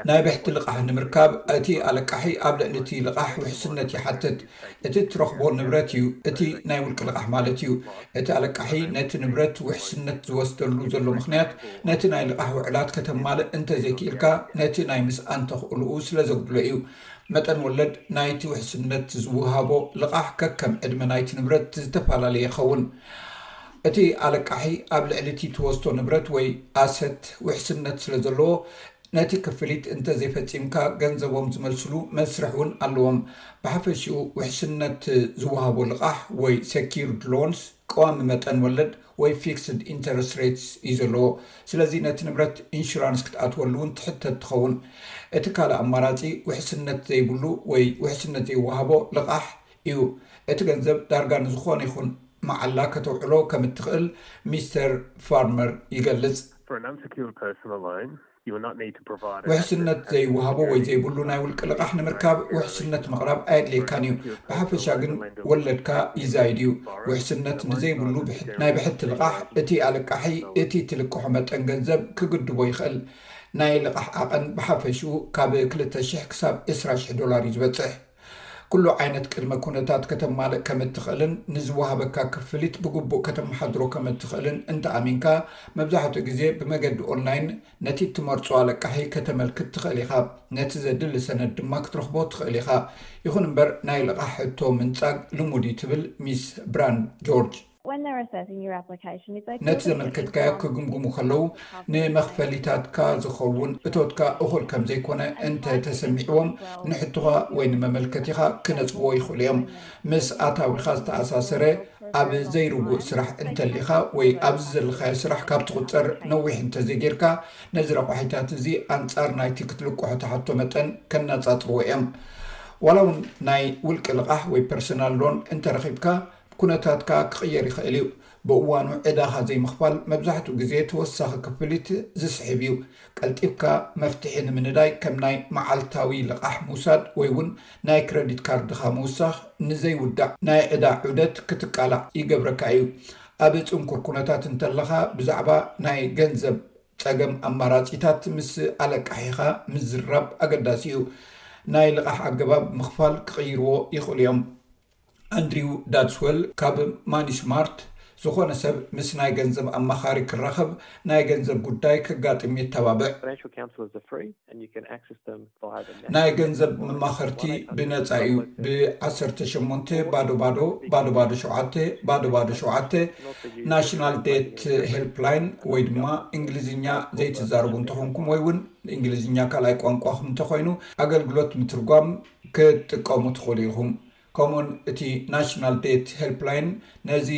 ናይ ብሕቲ ልቓሕ ንምርካብ እቲ ኣለቃሒ ኣብ ልዕሊ እቲ ልቓሕ ውሕስነት ይሓትት። እቲ እትረኽቦ ንብረት እዩ፣ እቲ ናይ ውልቂ ልቓሕ ማለት እዩ። እቲ ኣለቃሒ ነቲ ንብረት ውሕስነት ዝወስደሉ ዘሎ ምኽንያት ነቲ ናይ ልቓሕ ውዕላት ከተማልእ እንተዘይክኢልካ ነቲ ናይ ምስኣን ተኽእሎኡ ስለዘጉድሎ እዩ። መጠን ወለድ ናይቲ ውሕስነት ዝውሃቦ ልቓሕ ከከም ዕድመ ናይቲ ንብረት ዝተፈላለየ ይኸውን። እቲ ኣለቃሒ ኣብ ልዕሊ እቲ ትወስቶ ንብረት ወይ ኣሰት ውሕስነት ስለ ዘለዎ፣ ነቲ ክፍሊት እንተ ዘይፈጺምካ ገንዘቦም ዝመልስሉ መስርሕ እውን ኣለዎም። ብሓፈሽኡ ውሕስነት ዝወሃቦ ልቓሕ ወይ ሰኪዩርድ ሎንስ ቀዋሚ መጠን ወለድ ወይ ፊክስድ ኢንተረስት ሬትስ እዩ ዘለዎ። ስለዚ ነቲ ንብረት ኢንሹራንስ ክትኣትወሉ እውን ትሕተት ትኸውን። እቲ ካልእ ኣማራጺ ውሕስነት ዘይብሉ ወይ ውሕስነት ዘይወሃቦ ልቓሕ እዩ። እቲ ገንዘብ ዳርጋ ንዝኾነ ይኹን መዓላ ከተውዕሎ ከም እትኽእል ሚስተር ፋርመር ይገልጽ። ውሕስነት ዘይወሃቦ ወይ ዘይብሉ ናይ ውልቂ ልቓሕ ንምርካብ ውሕስነት ምቕራብ ኣየድልየካን እዩ። ብሓፈሻ ግን ወለድካ ይዛይድ እዩ። ውሕስነት ንዘይብሉ ናይ ብሕቲ ልቓሕ፣ እቲ ኣለቃሒ እቲ እትልቅሖ መጠን ገንዘብ ክግድቦ ይኽእል። ናይ ልቓሕ ዓቐን ብሓፈሽኡ ካብ ክልተ ሽሕ ክሳብ ዕስራ ሽሕ ዶላር እዩ ዝበጽሕ። ኩሉ ዓይነት ቅድመ ኩነታት ከተማልእ ከም እትኽእልን ንዝወሃበካ ክፍሊት ብግቡእ ከተመሓድሮ ከም እትኽእልን እንተኣሚንካ፣ መብዛሕትኡ ግዜ ብመገዲ ኦንላይን ነቲ እትመርጾ ኣለቃሒ ከተመልክት ትኽእል ኢኻ፣ ነቲ ዘድሊ ሰነድ ድማ ክትረኽቦ ትኽእል ኢኻ። ይኹን እምበር ናይ ልቓሕ ሕቶ ምንጻግ ልሙድ እዩ ትብል ሚስ ብራንድ-ጆርጅ። ነቲ ዘመልከትካዮ ክግምግሙ ከለዉ ንመኽፈሊታትካ ዝኸውን እቶትካ እኹል ከም ዘይኮነ እንተ ተሰሚዕዎም ንሕቶኻ ወይ ንመመልከቲኻ ክነጽግዎ ይኽእሉ እዮም። ምስ ኣታዊኻ ዝተኣሳሰረ ኣብ ዘይርጉእ ስራሕ እንተሊኻ ወይ ኣብዚ ዘለኻዮ ስራሕ ካብ ትቑጸር ነዊሕ እንተ ዘይጌርካ ነዚ ረቋሒታት እዚ ኣንጻር ናይቲ ክትልቅሖ ትሓቶ መጠን ከነጻጽርዎ እዮም። ዋላ እውን ናይ ውልቂ ልቓሕ ወይ ፐርሰናል ሎን እንተ ረኺብካ ኩነታትካ ክቕየር ይኽእል እዩ። ብእዋኑ ዕዳኻ ዘይምኽፋል መብዛሕትኡ ግዜ ተወሳኺ ክፍሊት ዝስሕብ እዩ። ቀልጢፍካ መፍትሒ ንምንዳይ ከም ናይ መዓልታዊ ልቓሕ ምውሳድ ወይ እውን ናይ ክረዲት ካርድኻ ምውሳኽ ንዘይውዳእ ናይ ዕዳ ዑደት ክትቃላዕ ይገብረካ እዩ። ኣብ ጽንኩር ኩነታት እንተለኻ ብዛዕባ ናይ ገንዘብ ጸገም ኣማራጺታት ምስ ኣለቃሒኻ ምዝርራብ ኣገዳሲ እዩ። ናይ ልቓሕ ኣገባብ ምኽፋል ክቕይርዎ ይኽእሉ እዮም። ኣንድሪው ዳትስወል ካብ ማኒስማርት፣ ዝኾነ ሰብ ምስ ናይ ገንዘብ ኣማኻሪ ክራኸብ፣ ናይ ገንዘብ ጉዳይ ከጋጥም የተባብዕ። ናይ ገንዘብ መማኸርቲ ብነጻ እዩ፣ ብ ዓሰርተ ሸሞንተ ባዶ ባዶ ባዶ ባዶ ሸውዓተ ባዶ ባዶ ሸውዓተ፣ ናሽናል ዴት ሄልፕላይን፣ ወይ ድማ እንግሊዝኛ ዘይትዛረቡ እንተኾንኩም ወይ'ውን እንግሊዝኛ ካልኣይ ቋንቋኹም እንተኾይኑ ኣገልግሎት ምትርጓም ክትጥቀሙ ትኽእሉ ኢኹም። ከምኡውን እቲ ናሽናል ዴት ሄልፕላይን ነዚ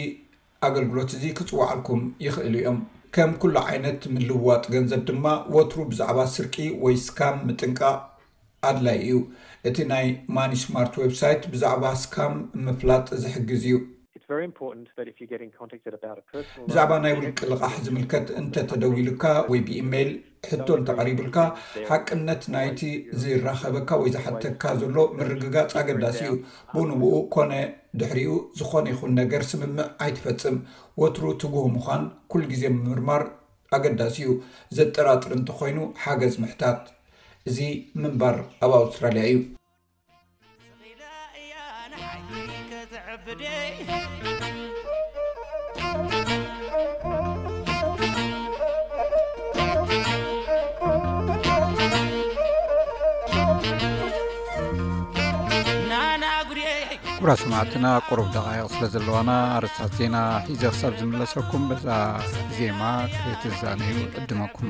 ኣገልግሎት እዚ ክጽውዓልኩም ይኽእሉ እዮም። ከም ኩሉ ዓይነት ምልውዋጥ ገንዘብ ድማ ወትሩ ብዛዕባ ስርቂ ወይ ስካም ምጥንቃቕ ኣድላዪ እዩ። እቲ ናይ ማኒስማርት ዌብሳይት ብዛዕባ ስካም ምፍላጥ ዝሕግዝ እዩ። ብዛዕባ ናይ ውልቂ ልቓሕ ዝምልከት እንተ ተደዊሉካ ወይ ብኢመይል ሕቶ እንተ ቐሪቡልካ ሓቅነት ናይቲ ዝራኸበካ ወይ ዝሓተካ ዘሎ ምርግጋጽ ኣገዳሲ እዩ። ብኡንብኡ ኰነ ድሕሪኡ ዝዀነ ይኹን ነገር ስምምዕ ኣይትፈጽም። ወትሩ ትጉህ ምዃን ኵሉ ግዜ ምምርማር ኣገዳሲ እዩ። ዘጠራጥር እንተ ዀይኑ ሓገዝ ምሕታት። እዚ ምንባር ኣብ ኣውስትራልያ እዩ። ኩቡራ ሰማዕትና ቅሩብ ደቃይቕ ስለ ዘለዋና ኣረስታት ዜና ሒዘ ክሳብ ዝምለሰኩም በዛ ዜማ ክትዛነዩ ዕድመኩም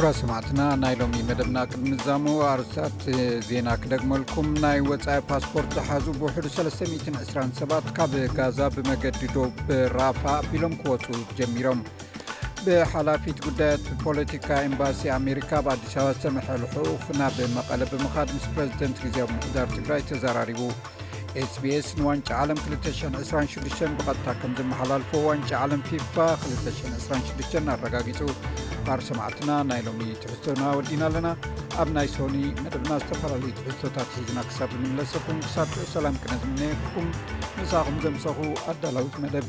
ኩብራ ሰማዕትና ናይ ሎሚ መደብና ቅድሚዛሙ ኣርሳት ዜና ክደግመልኩም ናይ ወፃኢ ፓስፖርት ዝሓዙ ብውሕዱ 320 ሰባት ካብ ጋዛ ብመገዲ ዶብ ራፋ ኣቢሎም ክወፁ ጀሚሮም ብሓላፊት ጉዳያት ፖለቲካ ኤምባሲ ኣሜሪካ ብ ኣዲስ ኣበባ ዝተመሐ ልሑኡኽ ናብ መቐለ ብምኻድ ምስ ፕረዚደንት ግዜ ኣብ ምሕዳር ትግራይ ተዘራሪቡ ስbስ ንዋንጫ ዓለም 226 ብቐጥታ ከም ዝመሓላልፎ ዋንጫ ዓለም ፊፋ 226 ኣረጋጊፁ ባር ሰማዕትና ናይ ሎሚ ትሕዝቶና ወዲና ኣለና ኣብ ናይ ሶኒ መደብና ዝተፈላለዩ ትሕዝቶታት ሒዝና ክሳብ ንምለሰኩም ክሳብ ሰላም ክነዝምነየኩም ንሳኹም ዘምሰኹ ኣዳላዊት መደብ